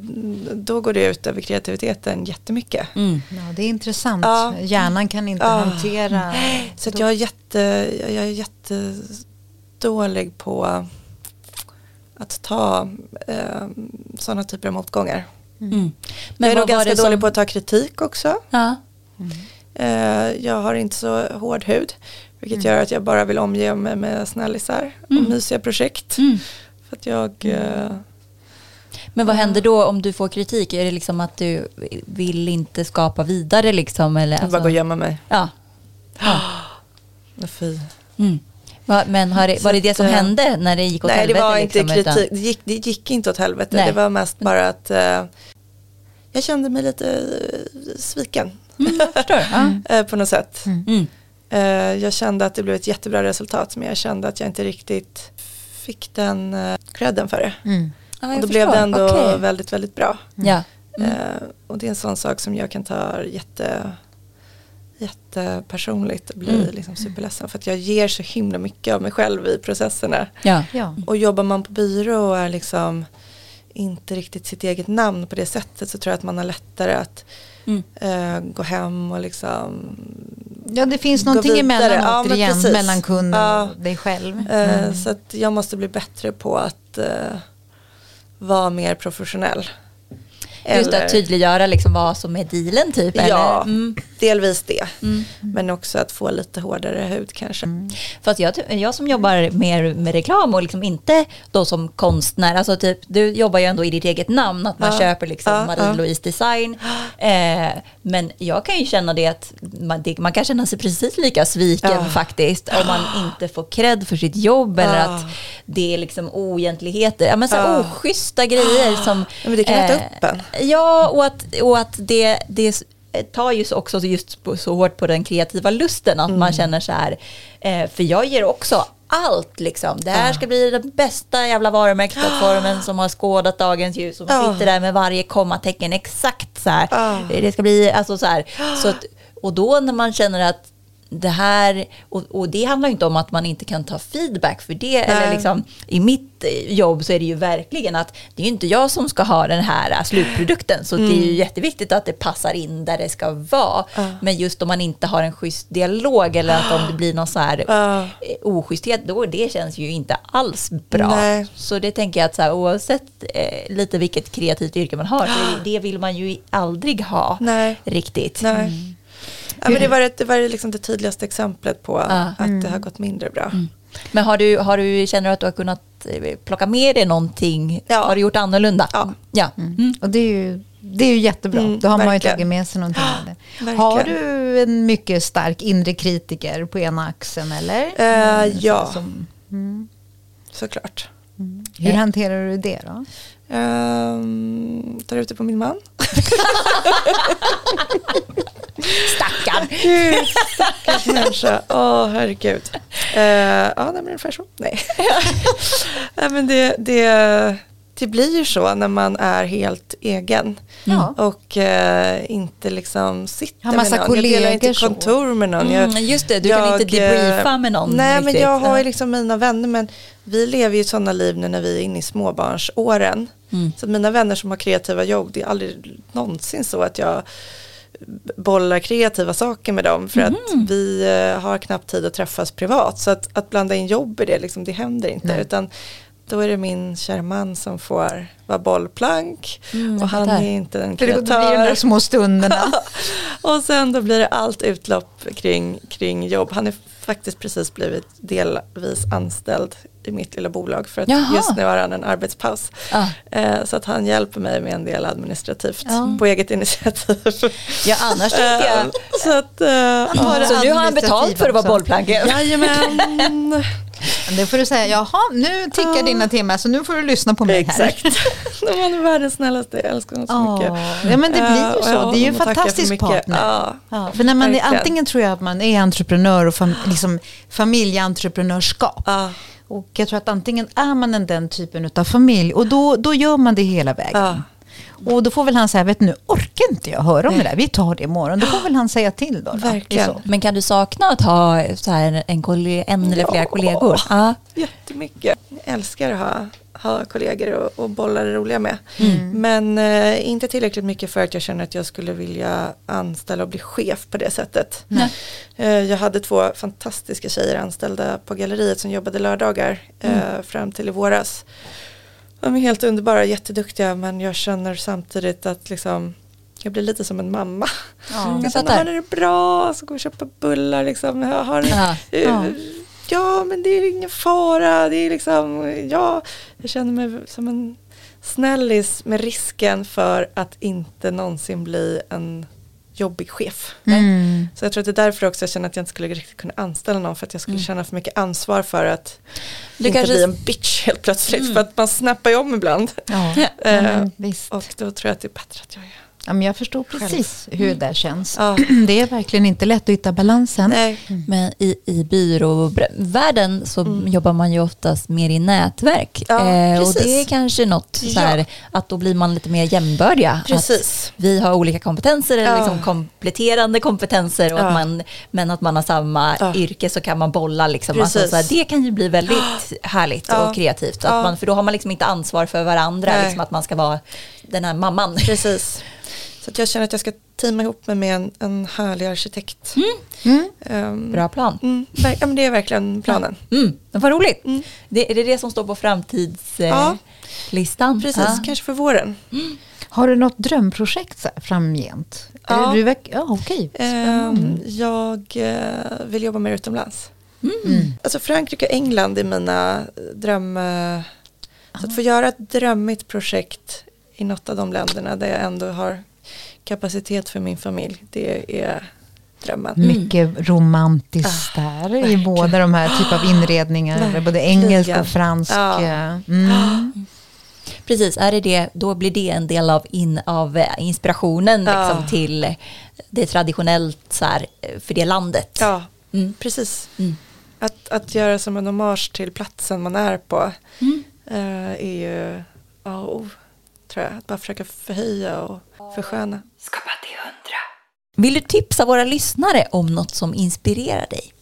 A: då går det ut över kreativiteten jättemycket.
B: Mm.
C: ja, det är intressant.
A: Ja.
C: Hjärnan kan inte
A: Ja.
C: hantera...
A: Så att jag är, jätte, jag är jättedålig på att ta eh, sådana typer av motgångar.
B: Mm.
A: jag är nog ganska dålig
B: som-
A: på att ta kritik också.
B: Ja.
A: Eh, jag har inte så hård hud. Vilket gör att jag bara vill omge mig med snällisar
B: Mm.
A: och mysiga projekt.
B: Mm.
A: För att jag... Eh,
B: Men vad händer då om du får kritik? Är det liksom att du vill inte skapa vidare liksom? Eller,
A: jag bara går och gömmer mig.
B: ja. ja. (gasps)
A: Fy.
B: Mm. Va, Men det, var det det som
A: eh,
B: hände när det gick åt
A: Nej det
B: helvete?
A: var inte
B: liksom,
A: kritik.
B: utan-
A: Det, gick, det gick inte åt helvete.
B: Nej.
A: Det var mest bara att eh, jag kände mig lite eh, sviken.
B: Mm, (laughs)
A: eh, på något sätt.
B: Mm.
A: Eh, jag kände att det blev ett jättebra resultat men jag kände att jag inte riktigt fick den uh, credden för det.
C: Mm.
B: Ja,
A: och då blev det ändå
B: Okej.
A: väldigt, väldigt bra.
B: Ja. Mm.
A: Eh, och det är en sån sak som jag kan ta jätte, jättepersonligt och bli
B: Mm.
A: liksom superledsen för att jag ger så himla mycket av mig själv i processerna.
B: Ja.
C: Ja.
A: Och jobbar man på byrå och är liksom inte riktigt sitt eget namn på det sättet så tror jag att man har lättare att
B: Mm.
A: eh, gå hem och liksom
C: ja, det finns någonting
A: vidare.
C: emellan
A: Ja,
C: återigen,
A: precis.
C: mellan kunden
A: Ja.
C: och dig själv.
A: Eh,
C: Mm.
A: Så att jag måste bli bättre på att eh, vara mer professionell.
B: Just att tydliggöra liksom vad som är dealen typ.
A: Ja,
B: Eller? Mm.
A: delvis det.
B: Mm.
A: Men också att få lite hårdare hud kanske.
B: Fast jag, jag som jobbar mer med reklam och liksom inte då som konstnär, alltså typ, du jobbar ju ändå i ditt eget namn, att man
A: Ja.
B: köper liksom
A: Ja,
B: Marie-Louise Design. Eh, men jag kan ju känna det att man, det, man kan känna sig precis lika sviken
A: Ja.
B: faktiskt om man inte får cred för sitt jobb eller
A: Ja.
B: att det är liksom oegentligheter, ja, men så
A: Ja.
B: oschyssta grejer som...
A: Ja, men det kan äta upp en.
B: Ja, och att, och att det, det tar ju så också just så hårt på den kreativa lusten att
A: Mm.
B: man känner så här, eh, för jag ger också allt liksom. Det här ska bli den bästa jävla varumärkesplattformen som har skådat dagens ljus som
A: Ja.
B: sitter där med varje kommatecken exakt så här.
A: Ja.
B: Det ska bli, alltså så här. Så att, och då när man känner att det här, och, och det handlar inte om att man inte kan ta feedback för det, eller liksom i mitt eh, jobb så är det ju verkligen att det är ju inte jag som ska ha den här eh, slutprodukten, så det är ju jätteviktigt att det passar in där det ska vara.
A: Ja.
B: Men just om man inte har en schysst dialog eller att om det blir någon så här
A: Ja.
B: eh, oschysthet, då det känns ju inte alls bra.
A: Nej.
B: Så det tänker jag att så här, oavsett eh, lite vilket kreativt yrke man har, så det, det vill man ju aldrig ha
A: Nej.
B: riktigt.
A: Nej. Ja, men det var, det, det var liksom det tydligaste exemplet på
B: Ja.
A: att det har gått mindre bra.
B: Men har du, har du, känner du att du har kunnat eh, plocka med dig någonting?
A: Ja.
B: Har du gjort annorlunda?
A: Ja.
B: ja. Mm.
C: Och det är ju, det är ju jättebra.
A: Mm,
C: Då har man ju
A: verkligen.
C: tagit med sig någonting. (gasps)
A: Verkligen.
C: Har du en mycket stark inre kritiker på ena axeln eller?
A: Eh,
C: Mm, så-
A: ja.
C: Som, mm.
A: Såklart.
C: Hur hanterar du det då?
A: Um, tar ut det på min man. (laughs) (laughs)
B: Stackarn!
A: Gud, (laughs) stackars människa. Åh, herregud. Uh, ja, men ungefär så. Nej. (laughs) nej, men det, det, det blir ju så när man är helt egen.
C: Ja.
A: Och eh, inte liksom sitter med någon. Jag delar inte kontor med någon. Jag,
B: Mm, just det, du kan
A: jag,
B: inte debriefa med någon
A: Nej, men
B: riktigt.
A: jag har ju liksom mina vänner. Men vi lever ju sådana liv nu när vi är inne i småbarnsåren.
B: Mm.
A: Så mina vänner som har kreativa jobb, det är aldrig någonsin så att jag bollar kreativa saker med dem för
B: Mhm.
A: att vi eh, har knappt tid att träffas privat. Så att, att blanda in jobb i det, liksom, det händer inte.
C: Nej.
A: Utan då är det min kära man som får vara bollplank
B: Mm,
A: och han är inte en
C: För det blir de där
A: kreatör.
C: små stunderna. (laughs)
A: och sen då blir det allt utlopp kring, kring jobb. Han är faktiskt precis blivit delvis anställd i mitt lilla bolag för att
B: Jaha.
A: just nu har han en arbetspaus.
B: Ja.
A: Eh, så att han hjälper mig med en del administrativt
B: Ja.
A: på eget initiativ.
B: ja, annars
A: Eh,
B: jag...
A: så att, eh, ja.
B: Så nu har han betalt för att vara
C: också.
B: bollplanken?
A: Jajamän. (laughs)
C: Det får du säga, jaha, nu tickar dina timmar så nu får du lyssna på mig här.
A: Exakt. (laughs) Han är världens snällaste, jag älskar honom så
C: Ja,
A: mycket.
C: ja men det blir ju så. Det är ju en fantastisk partner.
A: Ja.
C: Ja, för när man är, antingen tror jag att man är entreprenör och fam, liksom familjeentreprenörskap. Och jag tror att antingen är man en den typen av familj och då, då gör man det hela vägen. Och då får väl han säga, vet nu orkar inte jag höra om det där, vi tar det imorgon. Då får väl han säga till då. då.
A: Verkligen.
C: Så.
B: Men kan du sakna att ha så här en, kolle- en eller flera
A: Ja.
B: kollegor? Ja.
A: Jättemycket. Jag älskar att ha, ha kollegor och, och bollar det roliga med.
C: Mm.
A: Men eh, inte tillräckligt mycket för att jag känner att jag skulle vilja anställa och bli chef på det sättet.
B: Nej.
A: Eh, jag hade två fantastiska tjejer anställda på galleriet som jobbade lördagar eh, fram till i våras. De är helt underbara, jätteduktiga men jag känner samtidigt att liksom jag blir lite som en mamma.
C: Ja.
A: Jag känner, har ni det bra? Så går vi köpa bullar liksom. Jag har,
B: Ja.
A: Eh,
C: Ja.
A: ja. men det är ingen fara. Det är liksom, ja, jag känner mig som en snällis med risken för att inte någonsin bli en jobbig chef.
C: Mm.
A: Så jag tror att det är därför också jag känner att jag inte skulle riktigt kunna anställa någon för att jag skulle känna för mycket ansvar för att
B: Du
A: inte
B: kanske-
A: bli en bitch helt plötsligt för att man snappar ju om ibland.
C: Ja. (laughs) Ja, men visst.
A: Och då tror jag att det är bättre att jag är
C: Ja, men jag förstår precis hur det där känns.
A: Ja. (clears throat)
C: Det är verkligen inte lätt att hitta balansen.
A: Nej.
B: Men i, i byråvärlden så jobbar man ju oftast mer i nätverk.
A: Ja,
B: eh, och det är kanske något så här,
A: Ja.
B: att då blir man lite mer jämbördiga.
A: Precis.
B: Att vi har olika kompetenser, eller
A: Ja.
B: liksom kompletterande kompetenser, och
A: Ja.
B: att man, men att man har samma
A: Ja.
B: yrke så kan man bolla. Liksom. Alltså, så här, det kan ju bli väldigt härligt
A: Ja.
B: och kreativt. Att
A: Ja.
B: man, för då har man liksom inte ansvar för varandra, liksom att man ska vara den här mamman.
A: Precis. (laughs) Så att jag känner att jag ska teama ihop mig med en, en härlig arkitekt.
C: Mm.
A: Ehm,
B: Bra plan.
A: Mm, ja, men det är verkligen planen.
B: Mm, vad roligt.
A: Mm.
B: Det, är det det som står på framtidslistan?
A: Ja.
B: Eh?
A: Precis,
B: Ja.
A: kanske för våren.
C: Har du något drömprojekt så här framgent?
A: Ja.
C: Du ja, okej.
A: Ehm, jag eh, vill jobba mer utomlands.
C: Mm.
A: Alltså Frankrike och England är mina dröm... eh, Så att få göra ett drömmigt projekt i något av de länderna där jag ändå har kapacitet för min familj. Det är drömmen.
C: Mycket romantiskt där i båda de här typ av inredningar.
A: Verkligen.
C: Både engelsk och fransk.
A: Ja.
C: Mm.
B: Precis, är det det, då blir det en del av, in, av eh, inspirationen
A: Ja.
B: liksom, till det traditionellt så här, eh, för det landet.
A: Ja,
B: Mm.
A: precis.
B: Mm.
A: Att, att göra som en hommage till platsen man är på
B: Mm.
A: eh, är ju A och O, tror jag. Att bara försöka förhöja och försköna.
B: Skapa till hundra. Vill du tipsa våra lyssnare om något som inspirerar dig?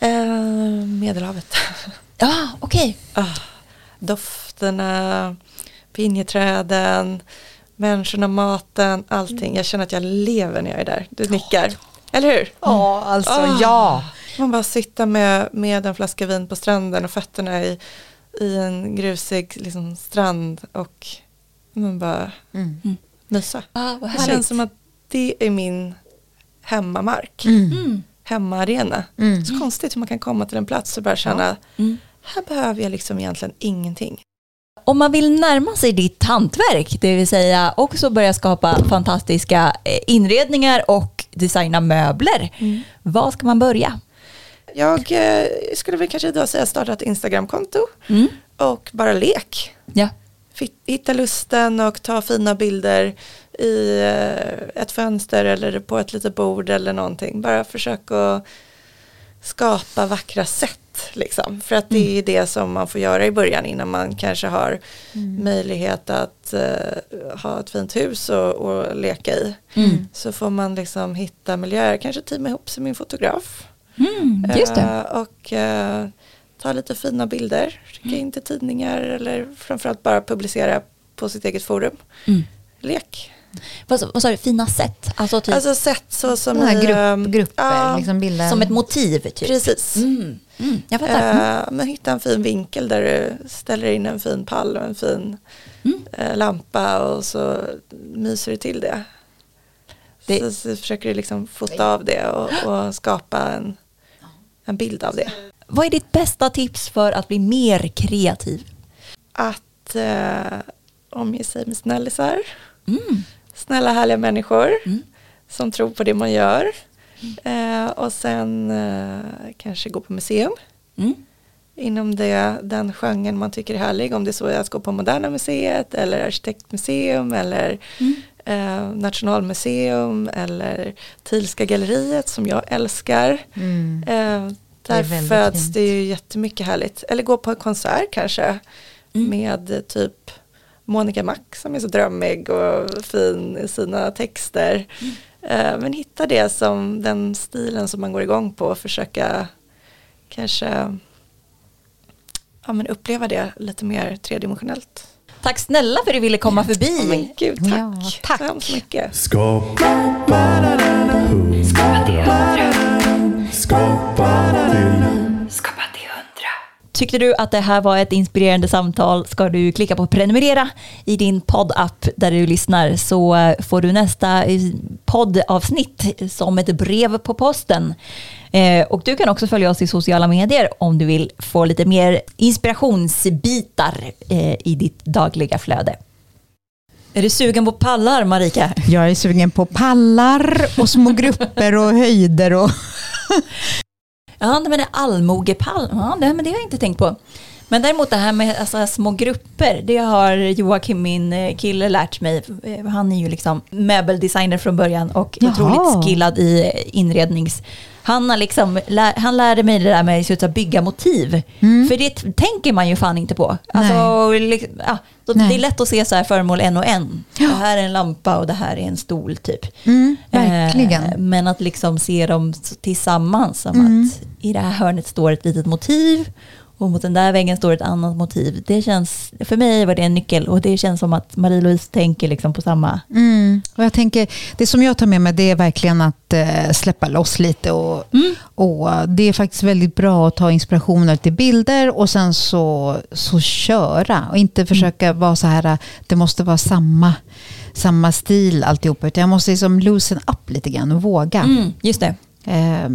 A: Eh, Medelhavet. (laughs)
B: Ja, okej.
A: Ah, dofterna, pinjeträden, människorna, maten, allting. Jag känner att jag lever när jag är där. Du nickar. Eller hur?
C: Ja, alltså
A: Ah.
C: ja.
A: Man bara sitta med, med en flaska vin på stranden och fötterna i, i en grusig liksom, strand och man bara
C: Mm.
A: mysa.
B: Ah,
A: Det
B: härligt.
A: känns som att det är min hemmamark,
C: Mm.
B: Mm.
A: hemmaarena.
C: Mm.
A: Så konstigt hur man kan komma till en plats och bara känna,
B: Mm.
A: här behöver jag liksom egentligen ingenting.
B: Om man vill närma sig ditt hantverk, det vill säga också börja skapa fantastiska eh, inredningar och designa möbler, var ska man börja?
A: Jag eh, skulle väl kanske idag säga starta ett Instagramkonto
B: Mm.
A: och bara lek.
B: Ja.
A: Hitta lusten och ta fina bilder i eh, ett fönster eller på ett litet bord eller någonting. Bara försök att skapa vackra sätt. Liksom. För att det är det som man får göra i början innan man kanske har möjlighet att eh, ha ett fint hus och, och leka i.
B: Mm.
A: Så får man liksom hitta miljöer, kanske teama ihop sig med en fotograf.
B: Mm, just det.
A: Eh, och eh, ta lite fina bilder, skicka in till tidningar eller framförallt bara publicera på sitt eget forum.
B: Mm.
A: Lek.
B: Vad, vad sa du, fina sätt? Alltså typ
A: Alltså sätt så som
C: här
A: i,
C: grupp,
A: ehm,
C: grupper.
A: ja,
C: liksom bilda
B: som ett motiv typ?
A: Precis.
B: Mm. Mm. Jag fattar. Mm.
A: Eh, men hitta en fin vinkel där du ställer in en fin pall och en fin
B: Mm.
A: eh, lampa och så myser du till det.
B: Det-
A: Så, så försöker du liksom fota av det och, och skapa en, en bild av det.
B: Vad är ditt bästa tips för att bli mer kreativ?
A: Att eh, omge sig med snällisar,
B: Mm.
A: snälla härliga människor
B: Mm.
A: som tror på det man gör. Eh, och sen eh, kanske gå på museum
B: Mm.
A: inom det, den genren man tycker är härlig. Om det är så att gå på Moderna Museet eller Arkitektmuseum eller
B: Mm.
A: Eh, Nationalmuseum eller Thielska galleriet som jag älskar.
C: Mm.
A: Eh,
C: Det är
A: där
C: väldigt
A: föds
C: fint.
A: det ju jättemycket härligt. Eller gå på en konsert kanske
B: Mm.
A: med typ Monica Mack som är så drömmig och fin i sina texter.
C: Mm.
A: Eh, men hitta det som den stilen som man går igång på och försöka kanske ja, men uppleva det lite mer tredimensionellt.
B: Tack snälla för att du ville komma
A: Men
B: förbi.
A: gud, tack.
C: Ja, tack.
A: Så hemskt mycket.
E: Skapa hundra. Skapa till
B: Tyckte du att det här var ett inspirerande samtal ska du klicka på prenumerera i din poddapp där du lyssnar så får du nästa eh, poddavsnitt som ett brev på posten. Eh, Och du kan också följa oss i sociala medier om du vill få lite mer inspirationsbitar eh, i ditt dagliga flöde. Är du sugen på pallar Marika?
C: Jag är sugen på pallar och små grupper och höjder. Och (laughs)
B: Ja, men det är allmogepall. Ja, det, men det har jag inte tänkt på. Men däremot det här med alltså, små grupper, det har Joakim, min eh, kille, lärt mig. Eh, Han är ju liksom möbeldesigner från början och
C: Jaha.
B: otroligt skillad i inrednings... Han, har liksom, han lärde mig det där med att bygga motiv. För det tänker man ju fan inte på. Alltså, liksom, ja, det är lätt att se så här föremål en och en. Det här är en lampa och det här är en stol typ.
C: Mm, verkligen.
B: Eh, men att liksom se dem tillsammans. Som
C: Mm.
B: att i det här hörnet står ett litet motiv och mot den där väggen står ett annat motiv. Det känns, för mig var det en nyckel och det känns som att Marie-Louise tänker liksom på samma.
C: Mm. Och jag tänker, det som jag tar med mig det är verkligen att eh, släppa loss lite. Och, och Det är faktiskt väldigt bra att ta inspirationer till bilder och sen så, så köra. Och inte försöka vara så här, det måste vara samma, samma stil alltihop. Utan jag måste liksom loosen up lite grann och våga.
B: Mm, just det.
C: Eh,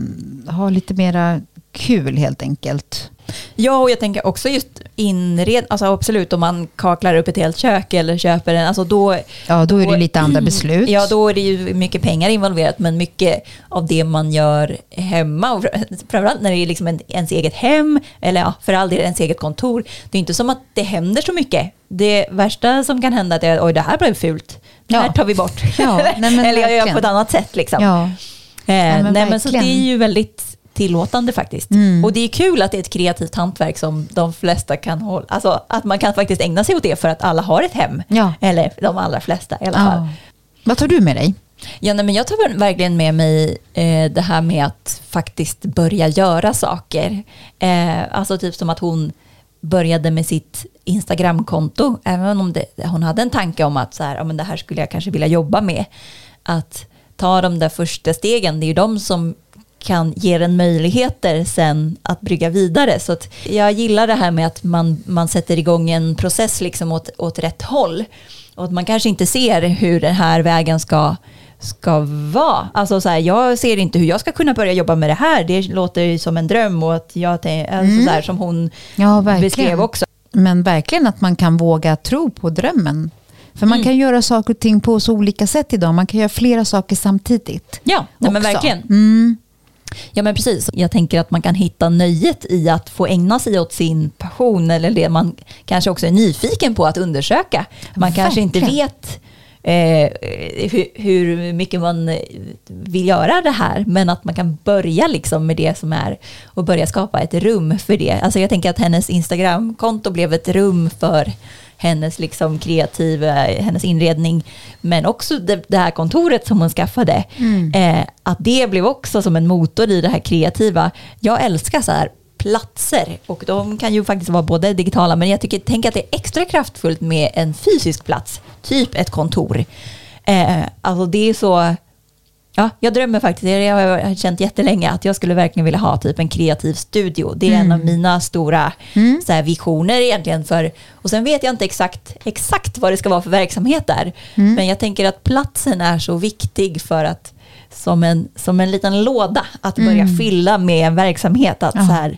C: ha lite mera kul helt enkelt.
B: Ja, och jag tänker också just inred, alltså absolut om man kaklar upp ett helt kök eller köper en, alltså då
C: Ja, då är det lite andra beslut.
B: Ja, då är det ju mycket pengar involverat, men mycket av det man gör hemma, och framförallt när det är liksom en, ens eget hem, eller ja, för all del ens eget kontor, det är inte som att det händer så mycket. Det värsta som kan hända är att oj, det här blev fult. Det här
C: Ja.
B: tar vi bort.
C: Ja, nej, (laughs)
B: eller jag gör på ett annat sätt. Liksom.
C: Ja.
B: Eh,
C: men
B: nej, men så det är ju väldigt tillåtande faktiskt.
C: Mm.
B: Och det är kul att det är ett kreativt hantverk som de flesta kan hålla, alltså att man kan faktiskt ägna sig åt det för att alla har ett hem.
C: Ja.
B: Eller de allra flesta i alla fall.
C: Ja. Vad tar du med dig?
B: Ja, nej, men jag tar verkligen med mig eh, det här med att faktiskt börja göra saker. Eh, alltså typ som att hon började med sitt Instagramkonto, även om det, hon hade en tanke om att så här, ja, men det här skulle jag kanske vilja jobba med. Att ta de där första stegen, det är ju de som kan ge en möjligheter sen att brygga vidare. Så jag gillar det här med att man, man sätter igång en process liksom åt, åt rätt håll. Och att man kanske inte ser hur den här vägen ska, ska vara. Alltså så här, jag ser inte hur jag ska kunna börja jobba med det här. Det låter ju som en dröm och att jag tänker, alltså så här, som hon
C: Ja,
B: beskrev också.
C: Men verkligen att man kan våga tro på drömmen. För man kan göra saker och ting på så olika sätt idag. Man kan göra flera saker samtidigt.
B: Ja, nej, men verkligen.
C: Mm.
B: Ja men precis. Jag tänker att man kan hitta nöjet i att få ägna sig åt sin passion eller det man kanske också är nyfiken på att undersöka. Man kanske inte
C: Verkligen.
B: vet eh, hur, hur mycket man vill göra det här men att man kan börja liksom med det som är och börja skapa ett rum för det. Alltså jag tänker att hennes Instagramkonto blev ett rum för hennes liksom kreativa, hennes inredning, men också det, det här kontoret som hon skaffade. Eh, att det blev också som en motor i det här kreativa. Jag älskar så här platser och de kan ju faktiskt vara både digitala men jag tycker, tänk att det är extra kraftfullt med en fysisk plats, typ ett kontor. Eh, alltså det är så, ja, jag drömmer faktiskt, det har jag känt jättelänge, att jag skulle verkligen vilja ha typ en kreativ studio. Det är en av mina stora så här, visioner egentligen. För, och sen vet jag inte exakt, exakt vad det ska vara för verksamhet där. Men jag tänker att platsen är så viktig för att som en, som en liten låda att börja fylla med en verksamhet. Att så här, mm,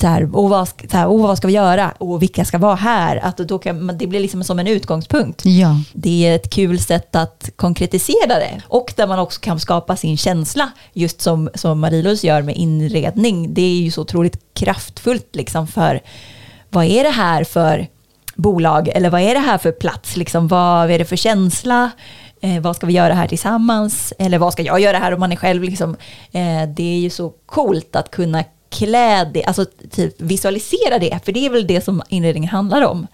B: så här, och vad, ska- så här, och vad ska vi göra? Och vilka ska vara här? Att då kan, det blir liksom som en utgångspunkt.
C: Ja.
B: Det är ett kul sätt att konkretisera det. Och där man också kan skapa sin känsla, just som, som Marie-Louise gör med inredning. Det är ju så otroligt kraftfullt liksom för vad är det här för bolag eller vad är det här för plats? Liksom, vad är det för känsla? Eh, vad ska vi göra här tillsammans? Eller vad ska jag göra här om man är själv? Liksom? Eh, det är ju så coolt att kunna klä det, alltså typ visualisera det, för det är väl det som inredningen handlar om.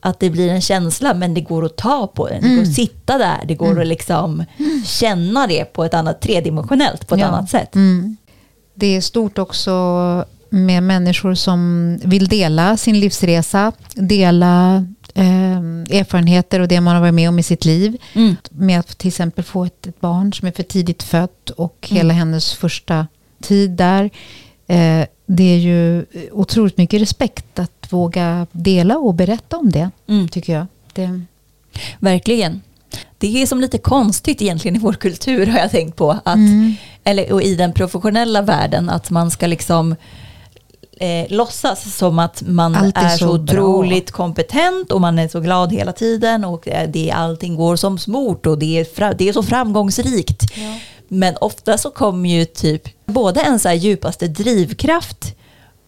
B: Att det blir en känsla, men det går att ta på den, det går att sitta där, det går att liksom känna det på ett annat, tredimensionellt på ett
C: Ja.
B: annat sätt.
C: Mm. Det är stort också med människor som vill dela sin livsresa, dela eh, erfarenheter och det man har varit med om i sitt liv.
B: Mm.
C: Med att till exempel få ett, ett barn som är för tidigt fött och
B: Mm.
C: hela hennes första tid där. Eh, det är ju otroligt mycket respekt att våga dela och berätta om det,
B: Mm.
C: tycker jag. Det,
B: Verkligen. Det är som lite konstigt egentligen i vår kultur har jag tänkt på. Att,
C: Mm.
B: Eller och i den professionella världen att man ska liksom eh, låtsas som att man
C: Allt är
B: är,
C: så
B: så,
C: bra.
B: otroligt kompetent och man är så glad hela tiden och eh, det, allting går som smort och det är, det är så framgångsrikt. Men ofta så kommer ju typ både en så här djupaste drivkraft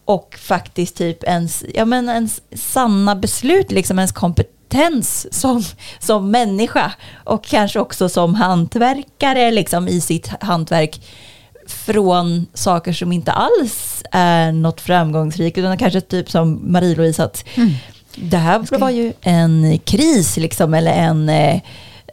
B: och faktiskt typ ens, ja men ens sanna beslut, liksom ens kompetens som, som människa och kanske också som hantverkare liksom i sitt hantverk från saker som inte alls är något framgångsrikt utan kanske typ som Marie-Louise att mm. det här var ju en kris liksom eller en eh,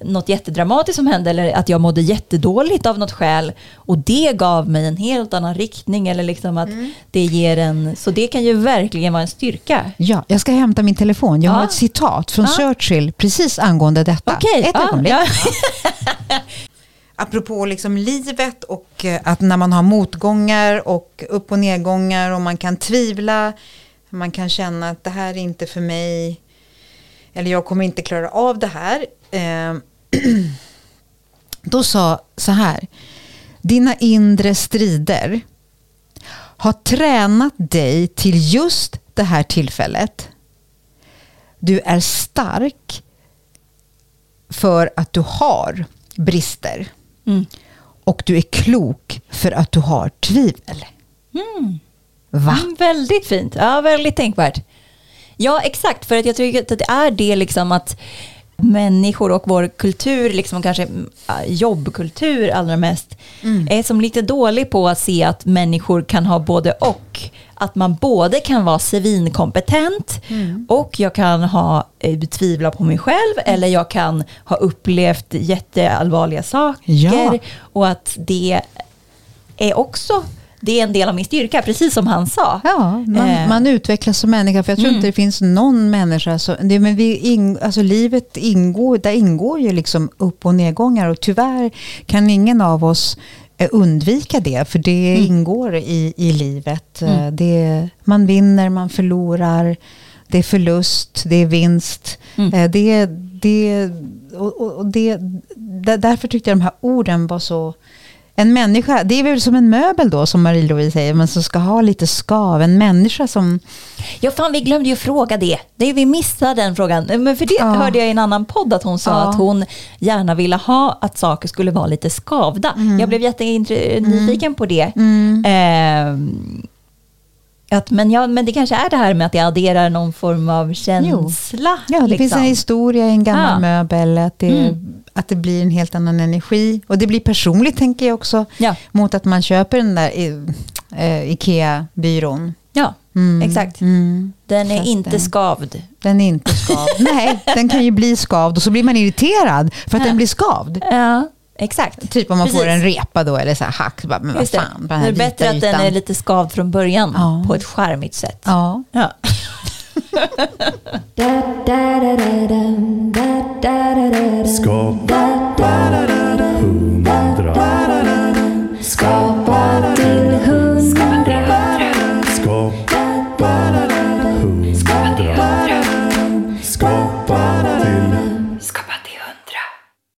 B: något jättedramatiskt som hände eller att jag mådde jättedåligt av något skäl och det gav mig en helt annan riktning eller liksom att mm. det ger en, så det kan ju verkligen vara en styrka.
C: Ja, jag ska hämta min telefon. Jag har ett citat från ja. Churchill precis angående detta.
B: Okay. Ett
C: ja, ja. (laughs) Apropå liksom livet och eh, att när man har motgångar och upp och nedgångar och man kan tvivla, man kan känna att det här är inte för mig, eller jag kommer inte klara av det här. Eh, då sa så här, dina inre strider har tränat dig till just det här tillfället. Du är stark för att du har brister. Mm. Och du är klok för att du har tvivel.
B: Mm. Va? Mm, väldigt fint. Ja, väldigt tänkvärt. Ja, exakt. För att jag tycker att det är det liksom att människor och vår kultur, liksom kanske jobbkultur allra mest, mm. är som lite dålig på att se att människor kan ha både och. Att man både kan vara svinkompetent mm. och jag kan ha eh, tvivla på mig själv mm. eller jag kan ha upplevt jätteallvarliga saker ja. och att det är också det är en del av min styrka, precis som han sa.
C: Ja, man, eh. man utvecklas som människa, för jag tror mm. inte det finns någon människa som... Det, men vi in, alltså livet ingår, där ingår ju liksom upp och nedgångar och tyvärr kan ingen av oss eh, undvika det, för det mm. ingår i, i livet. Mm. Eh, det, man vinner, man förlorar, det är förlust, det är vinst. Mm. Eh, det, det, och, och det, därför tyckte jag de här orden var så en människa, det är väl som en möbel då som Marie-Louise säger, men som ska ha lite skav. En människa som...
B: Ja, fan vi glömde ju fråga det. det vi missade den frågan. Men för det ja. hörde jag i en annan podd att hon sa ja. att hon gärna ville ha att saker skulle vara lite skavda. Mm. Jag blev jättenyfiken mm. på det. Mm. Eh, att, men, ja, men det kanske är det här med att det adderar någon form av känsla.
C: Jo. Ja, det liksom. finns en historia i en gammal ja. möbel. Att det, mm. att det blir en helt annan energi. Och det blir personligt tänker jag också. Ja. Mot att man köper den där äh, Ikea-byrån.
B: Ja, mm. exakt. Mm. Den är inte den, skavd.
C: Den är inte skavd. (laughs) Nej, den kan ju bli skavd och så blir man irriterad för att ja. den blir skavd.
B: Ja. Exakt.
C: Typ om man Precis. får en repa då eller så här hack. Bara, men Just vad fan,
B: det. det är bättre att ytan. den är lite skavd från början ja. på ett charmigt sätt.
C: Ja. ja. (laughs)
E: Skapa Skapa